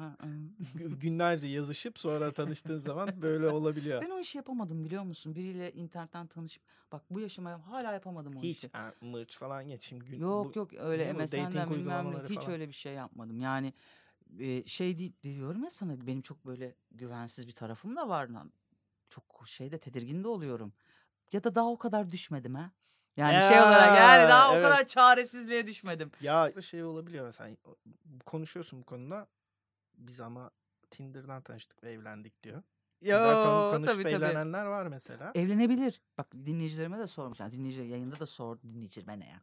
Günlerce yazışıp sonra tanıştığın zaman böyle olabiliyor. Ben o işi yapamadım biliyor musun? Biriyle internetten tanışıp bak bu yaşıma hala yapamadım o Hiç işi. ha, mırç falan geç şimdi gün, Yok bu- yok öyle MSN'den bilmem ne hiç falan. öyle bir şey yapmadım. Yani e, şey değil diyorum ya sana benim çok böyle güvensiz bir tarafım da var. lan. Çok şeyde tedirgin de oluyorum. Ya da daha o kadar düşmedim ha. Yani şey olarak yani Ya, daha o evet. kadar çaresizliğe düşmedim. Ya şey olabiliyor mesela konuşuyorsun bu konuda biz ama Tinder'dan tanıştık ve evlendik diyor. Yo Tinder'dan tan- tanışıp tabii tabii. evlenenler var mesela. Evlenebilir. Bak dinleyicilerime de sormuş. Yani dinleyici yayında da sor dinleyicilerime ne ya.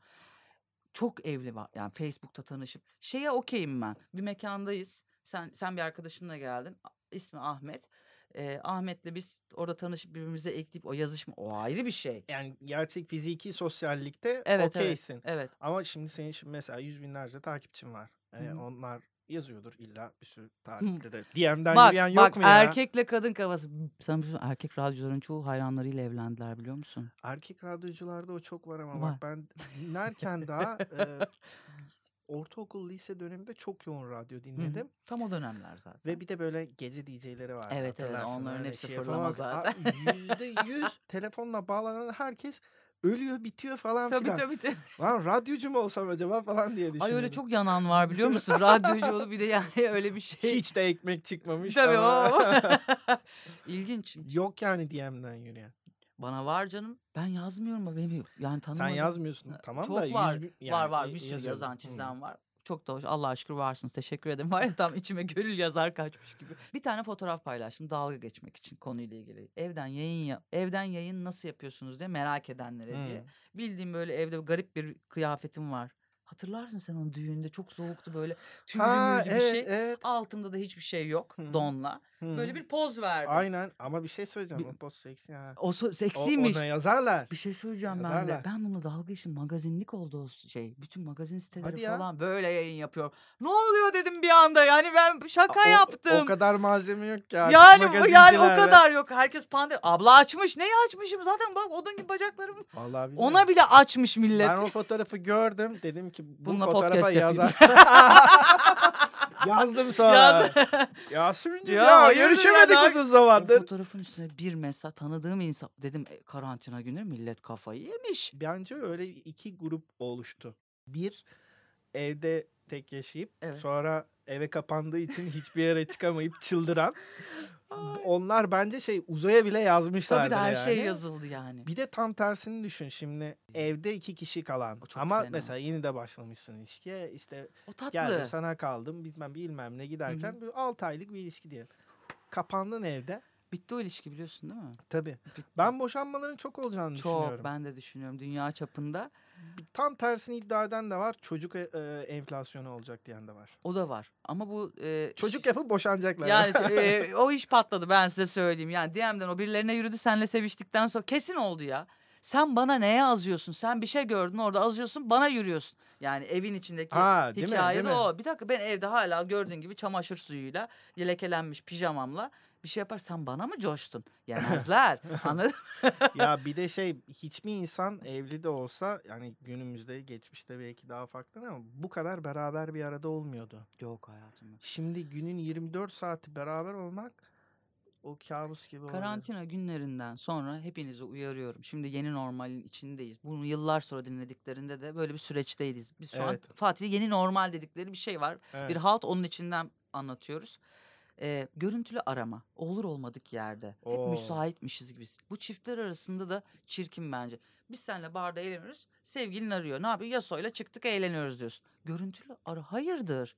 Çok evli var. Yani Facebook'ta tanışıp şeye okeyim ben. Bir mekandayız. Sen sen bir arkadaşınla geldin. İsmi Ahmet. Ee, Ahmet'le biz orada tanışıp birbirimize ekleyip o yazışma o ayrı bir şey. Yani gerçek fiziki sosyallikte Evet evet. okeysin. Evet. Ama şimdi senin şimdi mesela yüz binlerce takipçin var. Ee, onlar yazıyordur illa bir sürü takipte de. DM'den Bak yürüyen bak yok mu ya? erkekle kadın kafası. Sana bir şey erkek radyocuların çoğu hayranlarıyla evlendiler biliyor musun? Erkek radyocularda o çok var ama Var. bak ben dinlerken daha e, ortaokul lise döneminde çok yoğun radyo Hı hı. dinledim. Tam o dönemler zaten. Ve bir de böyle gece DJ'leri var. Evet, evet, onların hepsi şey fırlama falan. Zaten. Yüzde yüz telefonla bağlanan herkes ölüyor bitiyor falan Tabii filan. tabii tabii. Lan radyocu mu olsam acaba falan diye düşünüyorum. Ay öyle çok yanan var biliyor musun? Radyocu olup bir de yani öyle bir şey. Hiç de ekmek çıkmamış Tabii ama. o. İlginç. Yok yani DM'den yürüyen. Bana var canım. Ben yazmıyorum ama benim yani Sen tanımadım. yazmıyorsun tamam Çok da yüz var. bin- var yani var y- bir sürü yazıyorsun. yazan Hı. çizen var. Çok da hoş. Allah'a şükür varsınız. Teşekkür ederim. Var ya tam içime gönül yazar kaçmış gibi. Bir tane fotoğraf paylaştım dalga geçmek için konuyla ilgili. Evden yayın ya- evden yayın nasıl yapıyorsunuz diye merak edenlere diye. Hı. Bildiğim böyle evde garip bir kıyafetim var. Hatırlarsın sen onu düğünde çok soğuktu böyle tüylü Ha müylü bir evet şey. evet. Altımda da hiçbir şey yok Hı. donla. Hı. Böyle bir poz verdim. Aynen ama bir şey söyleyeceğim. Bir- O post seksi ha. O so- O, seksiymiş. ona yazarlar. Bir şey söyleyeceğim ben de. Yazarlar. Ben bunu dalga geçtim. Magazinlik oldu o şey. Bütün magazin siteleri Hadi ya. falan böyle yayın yapıyor. Ne oluyor dedim bir anda. Yani ben şaka O- yaptım. O kadar malzeme yok ki artık yani yani o kadar yok. Herkes pande. Abla açmış. Neyi açmışım? Zaten bak odun gibi bacaklarım. Vallahi bilmiyorum. Ona bile açmış millet. Ben o fotoğrafı gördüm. Dedim ki bu Bununla fotoğrafa yazar. Yazdım sonra. Yaz. Yasemin'cim Ya ya, görüşemedik ya, uzun O zamandır. fotoğrafın üstüne bir mesaj tanıdığım insan. Dedim "E, karantina günü millet kafayı yemiş. Bence öyle iki grup oluştu. Bir evde tek yaşayıp Evet. sonra eve kapandığı için hiçbir yere çıkamayıp çıldıran. onlar bence şey uzaya bile yazmışlardır Tabii de her yani. şey yazıldı yani. Bir de tam tersini düşün şimdi evde iki kişi kalan O çok ama fena. mesela yeni de başlamışsın ilişkiye işte O tatlı. geldim sana kaldım bilmem bilmem ne giderken 6 aylık bir ilişki diyelim. Kapandın evde. Bitti o ilişki biliyorsun değil mi? Tabii. Bitti. Ben boşanmaların çok olacağını çok düşünüyorum. ben de düşünüyorum dünya çapında. Tam tersini iddia eden de var. Çocuk e, e, enflasyonu olacak diyen de var. O da var. Ama bu e, Çocuk yapıp boşanacaklar. yani e, o iş patladı ben size söyleyeyim. Yani DM'den o birilerine yürüdü senle seviştikten sonra kesin oldu ya. Sen bana neye azıyorsun? Sen bir şey gördün orada azıyorsun bana yürüyorsun. Yani evin içindeki ha, değil mi? hikaye Değil de mi? o. Bir dakika ben evde hala gördüğün gibi çamaşır suyuyla lekelenmiş pijamamla bir şey yapar. Sen bana mı coştun? Yemezler. Anladın ya bir de şey hiçbir insan evli de olsa yani günümüzde geçmişte belki daha farklı ama bu kadar beraber bir arada olmuyordu. Yok hayatım. Şimdi günün 24 saati beraber olmak o kabus gibi oluyor. Karantina günlerinden sonra hepinizi uyarıyorum. Şimdi yeni normalin içindeyiz. Bunu yıllar sonra dinlediklerinde de böyle bir süreçteyiz. Biz şu an Evet. Fatih'e yeni normal dedikleri bir şey var. Evet. Bir halt onun içinden anlatıyoruz. Ee, görüntülü arama. Olur olmadık yerde. Hep Oo. müsaitmişiz gibi. Bu çiftler arasında da çirkin bence. Biz seninle barda eğleniyoruz. Sevgilin arıyor. Ne yapıyor? Yasoyla çıktık eğleniyoruz diyorsun. Görüntülü ara. Hayırdır?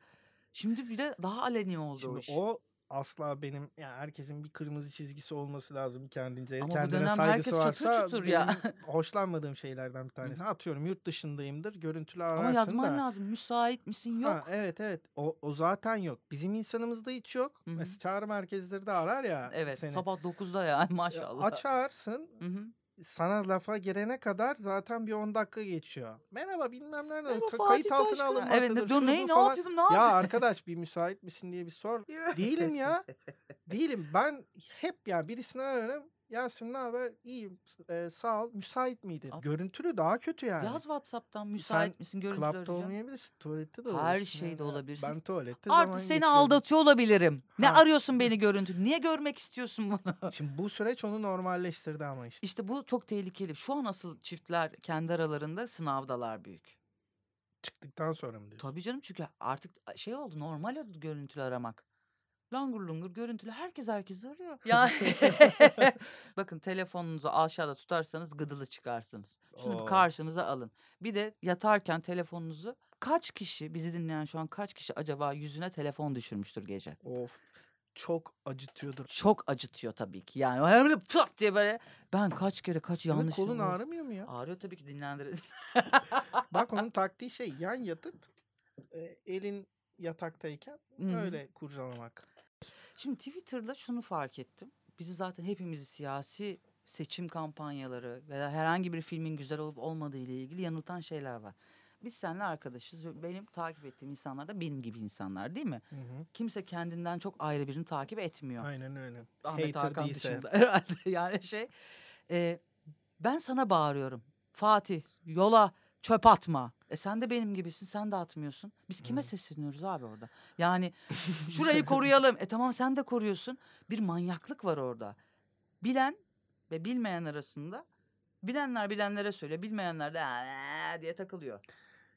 Şimdi bile daha aleni oldu o Şimdi iş. o asla benim yani herkesin bir kırmızı çizgisi olması lazım kendince. Ama bu Kendine dönem saygısı herkes çatır varsa çutur benim ya. hoşlanmadığım şeylerden bir tanesi. Atıyorum yurt dışındayımdır. Görüntülü ararsın Ama yazman da. lazım. Müsait misin? Yok. Ha, evet evet. O, o zaten yok. Bizim insanımızda hiç yok. Hı hı. Mesela çağrı merkezleri de arar ya Evet seni. sabah 9'da yani Ya maşallah. Açarsın. Hı hı. Sana lafa girene kadar zaten bir 10 dakika geçiyor. Merhaba bilmem nerede. Merhaba Ka- Fatih kayıt altına Taşkıran. alınmaktadır. Evet dur, ne, ne falan. yapıyordum ne Ya yapıyordum? arkadaş bir müsait misin diye bir sor. Değilim ya. Değilim. Ben hep ya birisini ararım. Yasin ne haber? İyiyim. Ee, sağ ol. Müsait miydin? Ab- Görüntülü daha kötü yani. Yaz WhatsApp'tan müsait Sen misin görüntülü Club'da arayacağım. olmayabilirsin. Tuvalette de Her olabilirsin. şeyde yani. olabilirsin. Ben tuvalette Artı zaman seni geçiriyorum. aldatıyor olabilirim. Ne Ha. arıyorsun beni görüntülü? Niye görmek istiyorsun bunu? Şimdi bu süreç onu normalleştirdi ama işte. İşte bu çok tehlikeli. Şu an asıl çiftler kendi aralarında sınavdalar büyük. Çıktıktan sonra mı diyorsun? Tabii canım çünkü artık şey oldu normal oldu görüntülü aramak. Langur lungur görüntülü herkes herkesi arıyor. Yani bakın telefonunuzu aşağıda tutarsanız gıdılı çıkarsınız. Şunu bir karşınıza alın. Bir de yatarken telefonunuzu kaç kişi bizi dinleyen şu an kaç kişi acaba yüzüne telefon düşürmüştür gece? Of. Çok acıtıyordur. Çok acıtıyor tabii ki. Yani böyle pıt diye böyle ben kaç kere kaç Yanlış yanlış kolun yolu- ağrımıyor mu ya? Ağrıyor tabii ki dinlendirir. Bak onun taktiği şey yan yatıp e, elin yataktayken hı. öyle kurcalamak. Şimdi Twitter'da şunu fark ettim. Bizi zaten hepimizi siyasi seçim kampanyaları veya herhangi bir filmin güzel olup olmadığı ile ilgili yanıltan şeyler var. Biz seninle arkadaşız ve benim takip ettiğim insanlar da benim gibi insanlar değil mi? Hı hı. Kimse kendinden çok ayrı birini takip etmiyor. Aynen öyle. Ahmet Hater Hakan değilse. dışında herhalde yani şey. e, ben sana bağırıyorum. Fatih yola çöp atma. E sen de benim gibisin sen de atmıyorsun. Biz kime Hı. sesleniyoruz abi orada? Yani şurayı koruyalım. E tamam sen de koruyorsun. Bir manyaklık var orada. Bilen ve bilmeyen arasında bilenler bilenlere söylüyor. Bilmeyenler de diye takılıyor.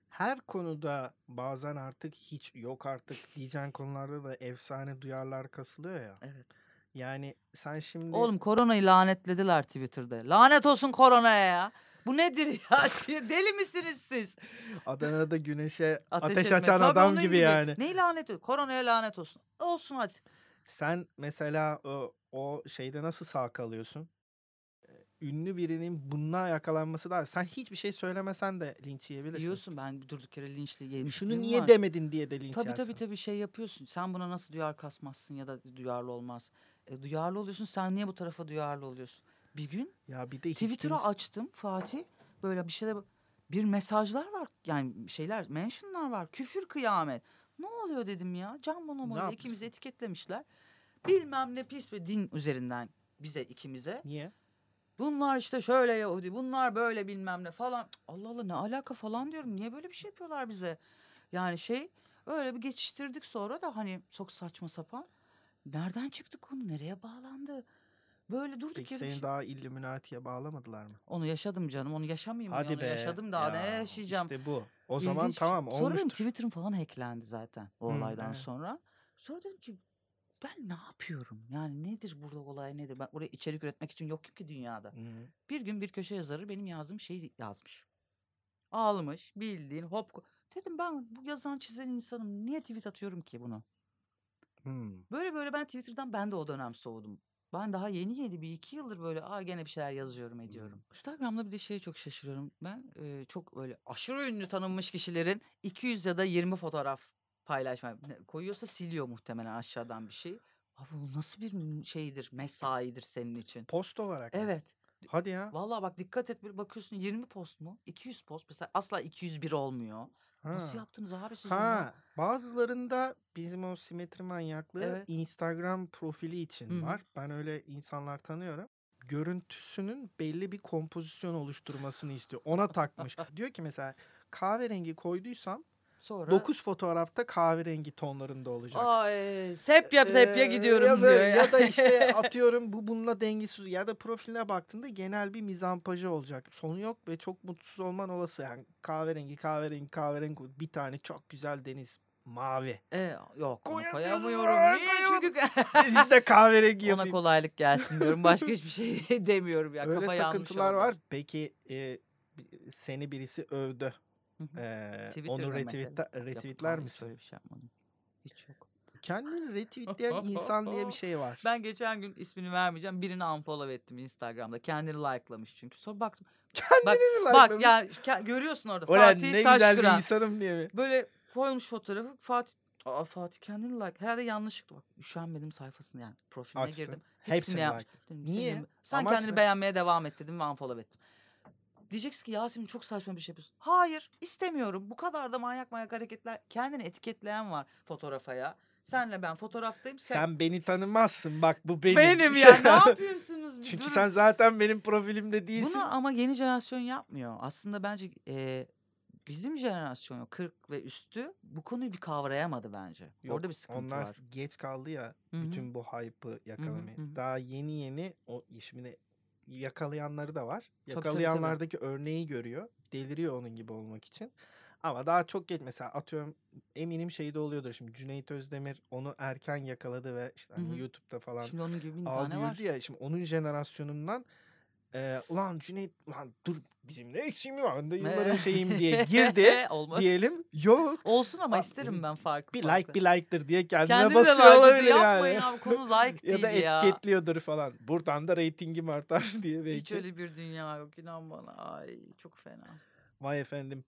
Her konuda bazen artık hiç yok artık diyeceğin konularda da efsane duyarlar kasılıyor ya. Evet. Yani sen şimdi Oğlum koronayı lanetlediler Twitter'da. Lanet olsun koronaya ya. Bu nedir ya? Deli misiniz siz? Adana'da güneşe ateş, etme. açan Tabii adam onun gibi yani. Neyi lanet ediyor? Koronaya lanet olsun. Olsun hadi. Sen mesela o, o şeyde nasıl sağ kalıyorsun? Ee, Ünlü birinin bununla yakalanması da sen hiçbir şey söylemesen de linç yiyebilirsin. Diyorsun ben durduk yere linçli Şunu yemişliğim niye var. demedin diye de linç Tabii yersin. tabii tabii şey yapıyorsun. Sen buna nasıl duyar kasmazsın ya da duyarlı olmaz. E, duyarlı oluyorsun. Sen niye bu tarafa duyarlı oluyorsun? Bir gün Ya bir de hiç Twitter'ı kimse- açtım Fatih. Böyle bir şeyler bir mesajlar var. Yani şeyler mentionlar var. Küfür kıyamet. Ne oluyor dedim ya. Can Bonomo ile yapmışsın? ikimizi etiketlemişler. Bilmem ne pis ve din üzerinden bize ikimize. Niye? Bunlar işte şöyle Yahudi, bunlar böyle bilmem ne falan. Allah Allah ne alaka falan diyorum. Niye böyle bir şey yapıyorlar bize? Yani şey öyle bir geçiştirdik sonra da hani çok saçma sapan. Nereden çıktı konu? Nereye bağlandı? Böyle durduk Peki yere seni daha Illuminati'ye bağlamadılar mı? Onu yaşadım canım. Onu yaşamayayım? Hadi Onu be. yaşadım daha ne Ya, yaşayacağım? İşte bu. O zaman İlginç. tamam Sonra benim olmuştur. Twitter'ım falan hacklendi zaten o Hı, olaydan evet. sonra. Sonra dedim ki Ben ne yapıyorum? Yani nedir burada olay nedir? Ben oraya içerik üretmek için yokum ki dünyada. Bir gün bir köşe yazarı benim yazdığım şeyi yazmış. Almış bildiğin hop. Dedim ben bu yazan çizen insanım. Niye tweet atıyorum ki bunu? Hmm. Böyle böyle ben Twitter'dan ben de o dönem soğudum. Ben daha yeni yeni bir iki yıldır böyle aa gene bir şeyler yazıyorum ediyorum. Instagram'da bir de şeye çok şaşırıyorum. Ben e, çok böyle aşırı ünlü tanınmış kişilerin 200 ya da 20 fotoğraf paylaşma koyuyorsa siliyor muhtemelen aşağıdan bir şey. Abi bu nasıl bir şeydir, mesaidir senin için? Post olarak? Evet. Hadi ya. Vallahi bak dikkat et bir bakıyorsun 20 post mu? 200 post mesela asla 201 olmuyor. Nasıl Ha. yaptınız abi siz onu? Ha, bazılarında bizim o simetri manyaklığı Evet. Instagram profili için hı. var. Ben öyle insanlar tanıyorum. Görüntüsünün belli bir kompozisyon oluşturmasını istiyor. Ona takmış. Diyor ki mesela kahverengi koyduysam Sonra 9 fotoğrafta kahverengi tonlarında olacak. Ay sepya sepya Ee, gidiyorum ya diyor böyle, ya. ya da işte atıyorum bu bununla dengesiz ya da profiline baktığında genel bir mizampajı olacak. Sonu yok ve çok mutsuz olman olası. Yani kahverengi kahverengi kahverengi bir tane çok güzel deniz mavi. E, yok koyamıyorum. Niye? koyamadım. Çünkü Biz de kahverengi ona yapayım. kolaylık gelsin diyorum. Başka hiçbir şey demiyorum ya. Öyle Kafa takıntılar var. Peki e, seni birisi övdü. Ee, onu mesela. retweetler, hayır, misin? bir şey yapmadım. Hiç yok. Kendini retweetleyen insan diye bir şey var. Ben geçen gün ismini vermeyeceğim. Birini unfollow ettim Instagram'da. Kendini likelamış çünkü. Sonra baktım. Kendini Bak, mi Bak likelamış? yani ke- görüyorsun orada. Ulan Fatih ne güzel bir Taşkıran. insanım diye mi? Böyle koymuş fotoğrafı Fatih Aa, Fatih kendini like. Herhalde yanlışlıkla bak. Üşenmedim sayfasını yani. Profiline Açtın. girdim. Hepsini Hepsini like. Dedim, Niye? sen Amaç kendini ne? beğenmeye devam et dedim ve unfollow ettim. Diyeceksin ki Yasemin çok saçma bir şey yapıyorsun. Hayır istemiyorum. Bu kadar da manyak manyak hareketler. Kendini etiketleyen var fotoğrafa ya. Senle ben fotoğraftayım. Sen, Sen beni tanımazsın bak bu benim. benim ya ne yapıyorsunuz? Bir Çünkü durun. sen zaten benim profilimde değilsin. Bunu ama yeni jenerasyon yapmıyor. Aslında bence e, bizim jenerasyon 40 ve üstü bu konuyu bir kavrayamadı bence. Yok, Orada bir sıkıntı onlar var. geç kaldı ya Hı hı. bütün bu hype'ı yakalamaya. Daha yeni yeni o şimdi yakalayanları da var. tabii, tabii. Yakalayanlardaki örneği görüyor. Deliriyor onun gibi olmak için. Ama daha çok geç mesela atıyorum eminim şeyde oluyordur şimdi Cüneyt Özdemir onu erken yakaladı ve işte hani. YouTube'da falan Şimdi onun gibi aldı tane var. ya şimdi onun jenerasyonundan e, ulan Cüneyt ulan dur bizim ne eksiğim var ben de yılların şeyim diye girdi diyelim. Yok Olsun ama Aa, isterim ben farklı bir farklı. like bir like'dır diye kendine Kendini basıyor like olabilir ediyor. Yapmayın yani. abi konu like ya da değil ya. etiketliyordur falan. Buradan da reytingim artar diye belki. Hiç öyle bir dünya yok inan bana. Ay çok fena. Vay efendim.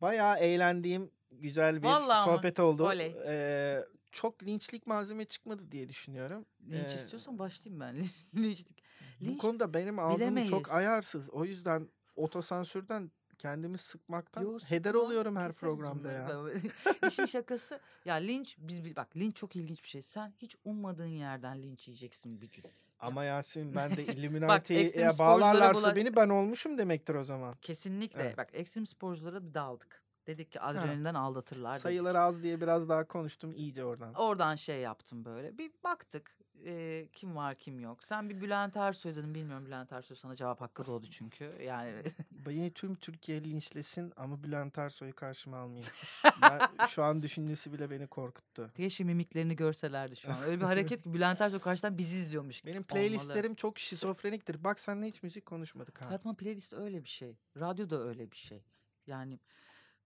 Bayağı eğlendiğim güzel bir Vallahi ama. sohbet oldu. Oley. Ee, çok linçlik malzeme çıkmadı diye düşünüyorum. Linç Ee, istiyorsan başlayayım ben. Linçlik. Bu Linç konuda benim ağzım bilemeyiz. çok ayarsız. O yüzden otosansürden kendimi sıkmaktan Yo, heder oluyorum her programda ya. İşin şakası ya linç biz bak linç çok ilginç bir şey. Sen hiç ummadığın yerden linç yiyeceksin bir gün. Ama Yasemin ben de Illuminati'ye bağlarlarsa bula- beni ben olmuşum demektir o zaman. Kesinlikle. Evet. Bak ekstrem sporculara bir daldık. Dedik ki adrenalinden aldatırlar dedik. Sayıları az diye biraz daha konuştum iyice oradan. Oradan şey yaptım böyle. Bir baktık e, kim var kim yok. Sen bir Bülent Ersoy dedin bilmiyorum Bülent Ersoy sana cevap hakkı doğdu çünkü. Yani Beni tüm Türkiye linçlesin ama Bülent Ersoy'u karşıma almayayım. ben, şu an düşüncesi bile beni korkuttu. keşke mimiklerini görselerdi şu an. Öyle bir hareket ki Bülent Ersoy karşıdan bizi izliyormuş Benim olmalı. playlistlerim çok şizofreniktir. Bak seninle hiç müzik konuşmadık ha. Hayatımın playlist öyle bir şey. Radyo da öyle bir şey. Yani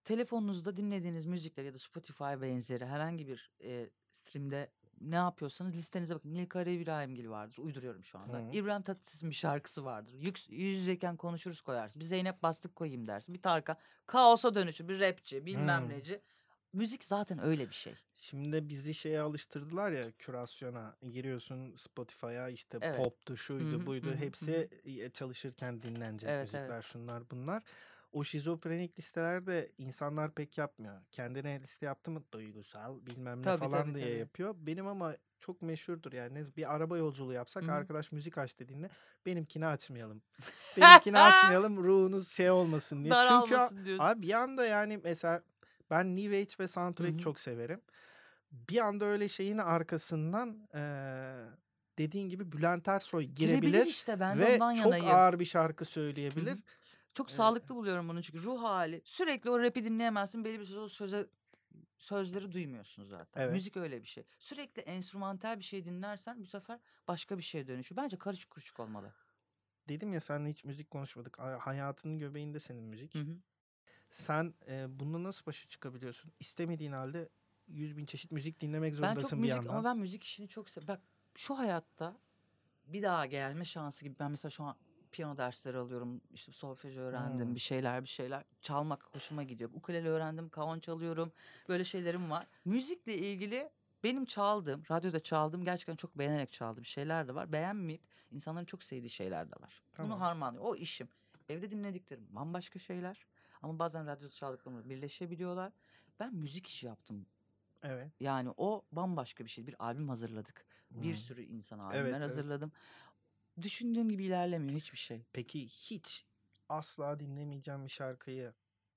telefonunuzda dinlediğiniz müzikler ya da Spotify benzeri herhangi bir e, streamde ne yapıyorsanız listenize bakın. Nilkara İbrahimgil vardır. Uyduruyorum şu anda. Hı. İbrahim Tatlıses'in bir şarkısı vardır. Yüz, yüz yüzeyken konuşuruz koyarsın. Bir Zeynep Bastık koyayım dersin. Bir Tarkan. Kaosa dönüşü. Bir rapçi. Bilmem Hı. neci. Müzik zaten öyle bir şey. Şimdi bizi şeye alıştırdılar ya kürasyona. Giriyorsun Spotify'a işte Evet. poptu, şuydu, Hı hı, buydu. Hepsi çalışırken dinlenecek Evet, müzikler evet. şunlar bunlar. O şizofrenik listelerde insanlar pek yapmıyor. Kendine liste yaptı mı duygusal bilmem ne Tabii, falan tabii, diye tabii. yapıyor. Benim ama çok meşhurdur yani. Bir araba yolculuğu yapsak Hı hı. arkadaş müzik aç dediğinde benimkini açmayalım. benimkini açmayalım ruhunuz şey olmasın diye. Çünkü Daralmasın diyorsun. Abi bir anda yani mesela ben New Age ve soundtrack çok severim. Bir anda öyle şeyin arkasından eee, dediğin gibi Bülent Ersoy Girebilir girebilir işte ben ve çok yanayım. ağır bir şarkı Hı hı. Çok Ee, sağlıklı buluyorum bunu çünkü ruh hali. Sürekli o rapi dinleyemezsin. Belli bir süre söze sözleri duymuyorsun zaten. Evet. Müzik öyle bir şey. Sürekli enstrümantal bir şey dinlersen bu sefer başka bir şeye dönüşüyor. Bence karışık kuruşuk olmalı. Dedim ya seninle hiç müzik konuşmadık. Ay- Hayatının göbeğinde senin müzik. Hı hı. Sen e, bununla nasıl başa çıkabiliyorsun? İstemediğin halde yüz bin çeşit müzik dinlemek Ben zorundasın çok bir müzik yandan. ama ben müzik işini çok seviyorum. Bak şu hayatta bir daha gelme şansı gibi ben mesela şu an piyano dersleri alıyorum. İşte solfej öğrendim. Hmm. Bir şeyler bir şeyler. Çalmak hoşuma gidiyor. Ukulele öğrendim. Kavan çalıyorum. Böyle şeylerim var. Müzikle ilgili benim çaldığım, radyoda çaldığım gerçekten çok beğenerek çaldığım şeyler de var. Beğenmeyip insanların çok sevdiği şeyler de var. Tamam. Bunu harmanlıyor. O işim. Evde dinlediklerim bambaşka şeyler. Ama bazen radyoda çaldıklarımla birleşebiliyorlar. Ben müzik işi yaptım. Evet. Yani o bambaşka bir şey. Bir albüm hazırladık. Bir Hmm. sürü insan albümler evet. hazırladım. Düşündüğüm gibi ilerlemiyor hiçbir şey. Peki hiç asla dinlemeyeceğim bir şarkıyı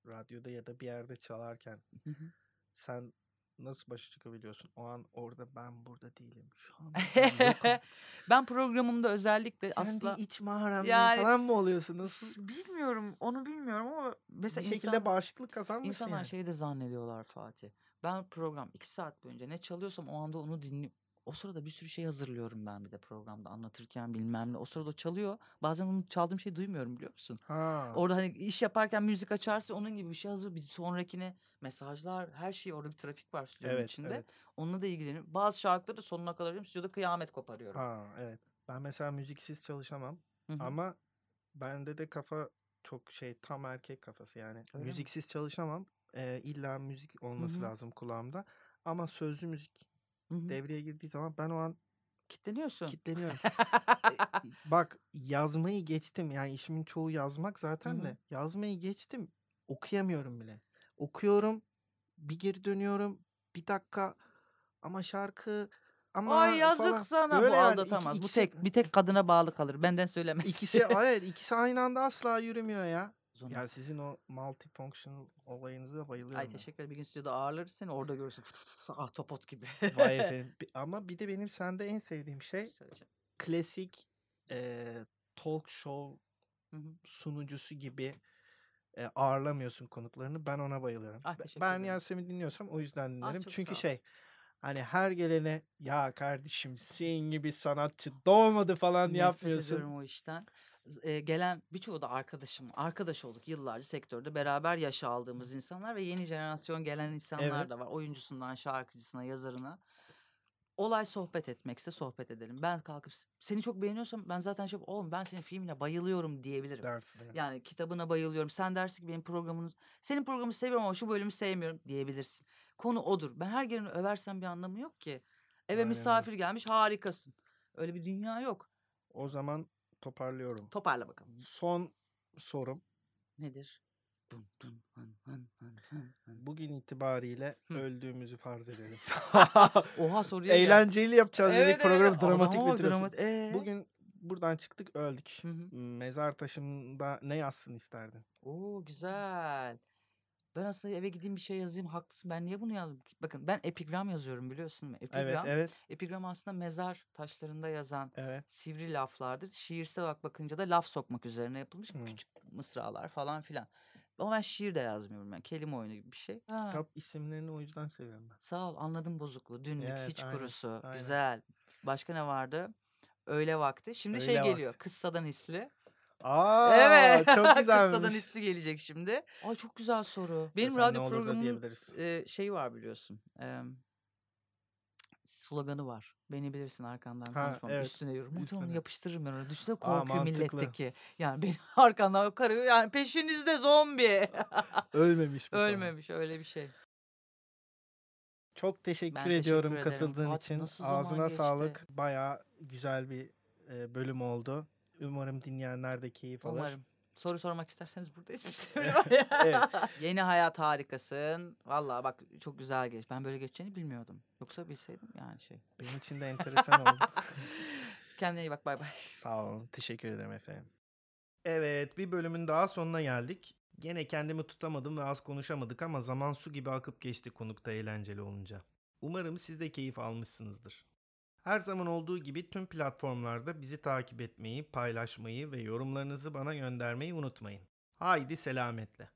radyoda ya da bir yerde çalarken Hı hı. sen nasıl başa çıkabiliyorsun? O an orada ben burada değilim. Şu an yokum. ben programımda özellikle Kendi asla iç mağaramda Yani- falan mı oluyorsun? Nasıl? bilmiyorum onu bilmiyorum ama mesela bir şekilde insan, bağışıklık kazanmışsın insanlar yani. şeyi de zannediyorlar Fatih. Ben program iki saat boyunca ne çalıyorsam o anda onu dinliyorum. O sırada bir sürü şey hazırlıyorum ben bir de programda anlatırken bilmem ne. O sırada çalıyor. Bazen onu çaldığım şeyi duymuyorum biliyor musun? Ha. Orada hani iş yaparken müzik açarsa onun gibi bir şey hazır. Bir sonrakine mesajlar her şey orada bir trafik var stüdyonun evet, içinde. evet. Onunla da ilgileniyorum. Bazı şarkıları sonuna kadar. Stüdyoda kıyamet koparıyorum. Ha, evet. Ben mesela müziksiz çalışamam Hı hı. ama bende de kafa çok şey tam erkek kafası yani. Öyle mi? müziksiz çalışamam. Ee, illa müzik olması hı. lazım kulağımda. Ama sözlü müzik Hı hı. devreye girdiği zaman ben o an Kitleniyorsun. kitleniyorum. E, Bak yazmayı geçtim. Yani işimin çoğu yazmak zaten de. Yazmayı geçtim. Okuyamıyorum bile. Okuyorum. Bir geri dönüyorum. Bir dakika. Ama şarkı ama Ay yazık falan. sana Böyle bu yani iki- aldatamaz. bu tek bir tek kadına bağlı kalır. Benden söylemez. İkisi evet ikisi aynı anda asla yürümüyor ya. Sonra- Ya sizin o multifunctional olayınıza bayılıyorum. Ay ben. teşekkür ederim. Bir gün stüdyoda ağırlarız seni orada görürsün. Fıt fıt fıt, ah topot gibi. Vay efendim. Ama bir de benim sende en sevdiğim şey Söyleyeceğim. klasik e, talk show Hı hı. sunucusu gibi e, ağırlamıyorsun konuklarını. Ben ona bayılıyorum. Ah, ben. Yasemin dinliyorsam o yüzden dinlerim. çok Çünkü şey hani her gelene ya kardeşim senin gibi sanatçı doğmadı falan Nefret yapmıyorsun. ediyorum o işten. E, gelen birçoğu da arkadaşım. Arkadaş olduk yıllarca sektörde beraber yaşa aldığımız insanlar ve yeni jenerasyon gelen insanlar Evet. da var. Oyuncusundan şarkıcısına, yazarına. Olay sohbet etmekse sohbet edelim. Ben kalkıp seni çok beğeniyorsam ben zaten şey oğlum ben senin filmine bayılıyorum diyebilirim. Dersin. evet. Yani kitabına bayılıyorum. Sen dersin ki benim programını, senin programını seviyorum ama şu bölümü sevmiyorum diyebilirsin. Konu odur. Ben her geleni översem bir anlamı yok ki. Eve Aynen misafir gelmiş harikasın. Öyle bir dünya yok. O zaman toparlıyorum. Toparla bakalım. Son sorum. Nedir? Bugün itibariyle Hı. öldüğümüzü farz edelim. Oha soruya. Eğlenceli yapacağız dedik Evet, programı evet. dramatik Ama bitiriyorsun. dramat- Ee? Bugün buradan çıktık öldük. Hı hı. Mezar taşında ne yazsın isterdin? Oo güzel. Ben aslında eve gideyim bir şey yazayım haklısın. Ben niye bunu yazdım? Bakın ben epigram yazıyorum biliyorsun mu? Epigram, Evet, evet, epigram aslında mezar taşlarında yazan evet. sivri laflardır. Şiirsel bak bakınca da laf sokmak üzerine yapılmış Hmm. küçük mısralar falan filan. Ama ben şiir de yazmıyorum yani kelime oyunu gibi bir şey. Ha, Kitap isimlerini o yüzden seviyorum ben. Sağ ol anladım bozukluğu. Dünlük, Evet, hiç aynen, kurusu. aynen. Güzel. Başka ne vardı? Öğle vakti. Şimdi şey Öğle geliyor. vakti. Kıssadan hisli. Aa, evet. çok Kıssadan güzelmiş. hisli gelecek şimdi. Ay çok güzel soru. Benim radyo diyebiliriz. e, şeyi var biliyorsun. E, sloganı var. Beni bilirsin arkandan Ha, konuşmam. evet, Üstüne yürü. Muhtemelen üstüne. onu yapıştırırım ben. Düşünsene Aa, korkuyor mantıklı. milletteki. Yani beni arkandan karıyor. Yani peşinizde zombi. Ölmemiş bu falan. Ölmemiş öyle bir şey. Çok teşekkür Ben teşekkür ediyorum ederim. katıldığın Fatih, için. Ağzına geçti? sağlık. Bayağı güzel bir bölüm oldu. Umarım dinleyenler de keyif alır. Umarım. Soru sormak isterseniz buradayız. Evet. Yeni hayat harikasın. Vallahi bak çok güzel geç. Ben böyle geçeceğini bilmiyordum. Yoksa bilseydim yani şey. Benim için de enteresan oldu. Kendine iyi bak bay bay. Sağ olun. Teşekkür ederim efendim. Evet bir bölümün daha sonuna geldik. Gene kendimi tutamadım ve az konuşamadık ama zaman su gibi akıp geçti konukta eğlenceli olunca. Umarım siz de keyif almışsınızdır. Her zaman olduğu gibi tüm platformlarda bizi takip etmeyi, paylaşmayı ve yorumlarınızı bana göndermeyi unutmayın. Haydi selametle.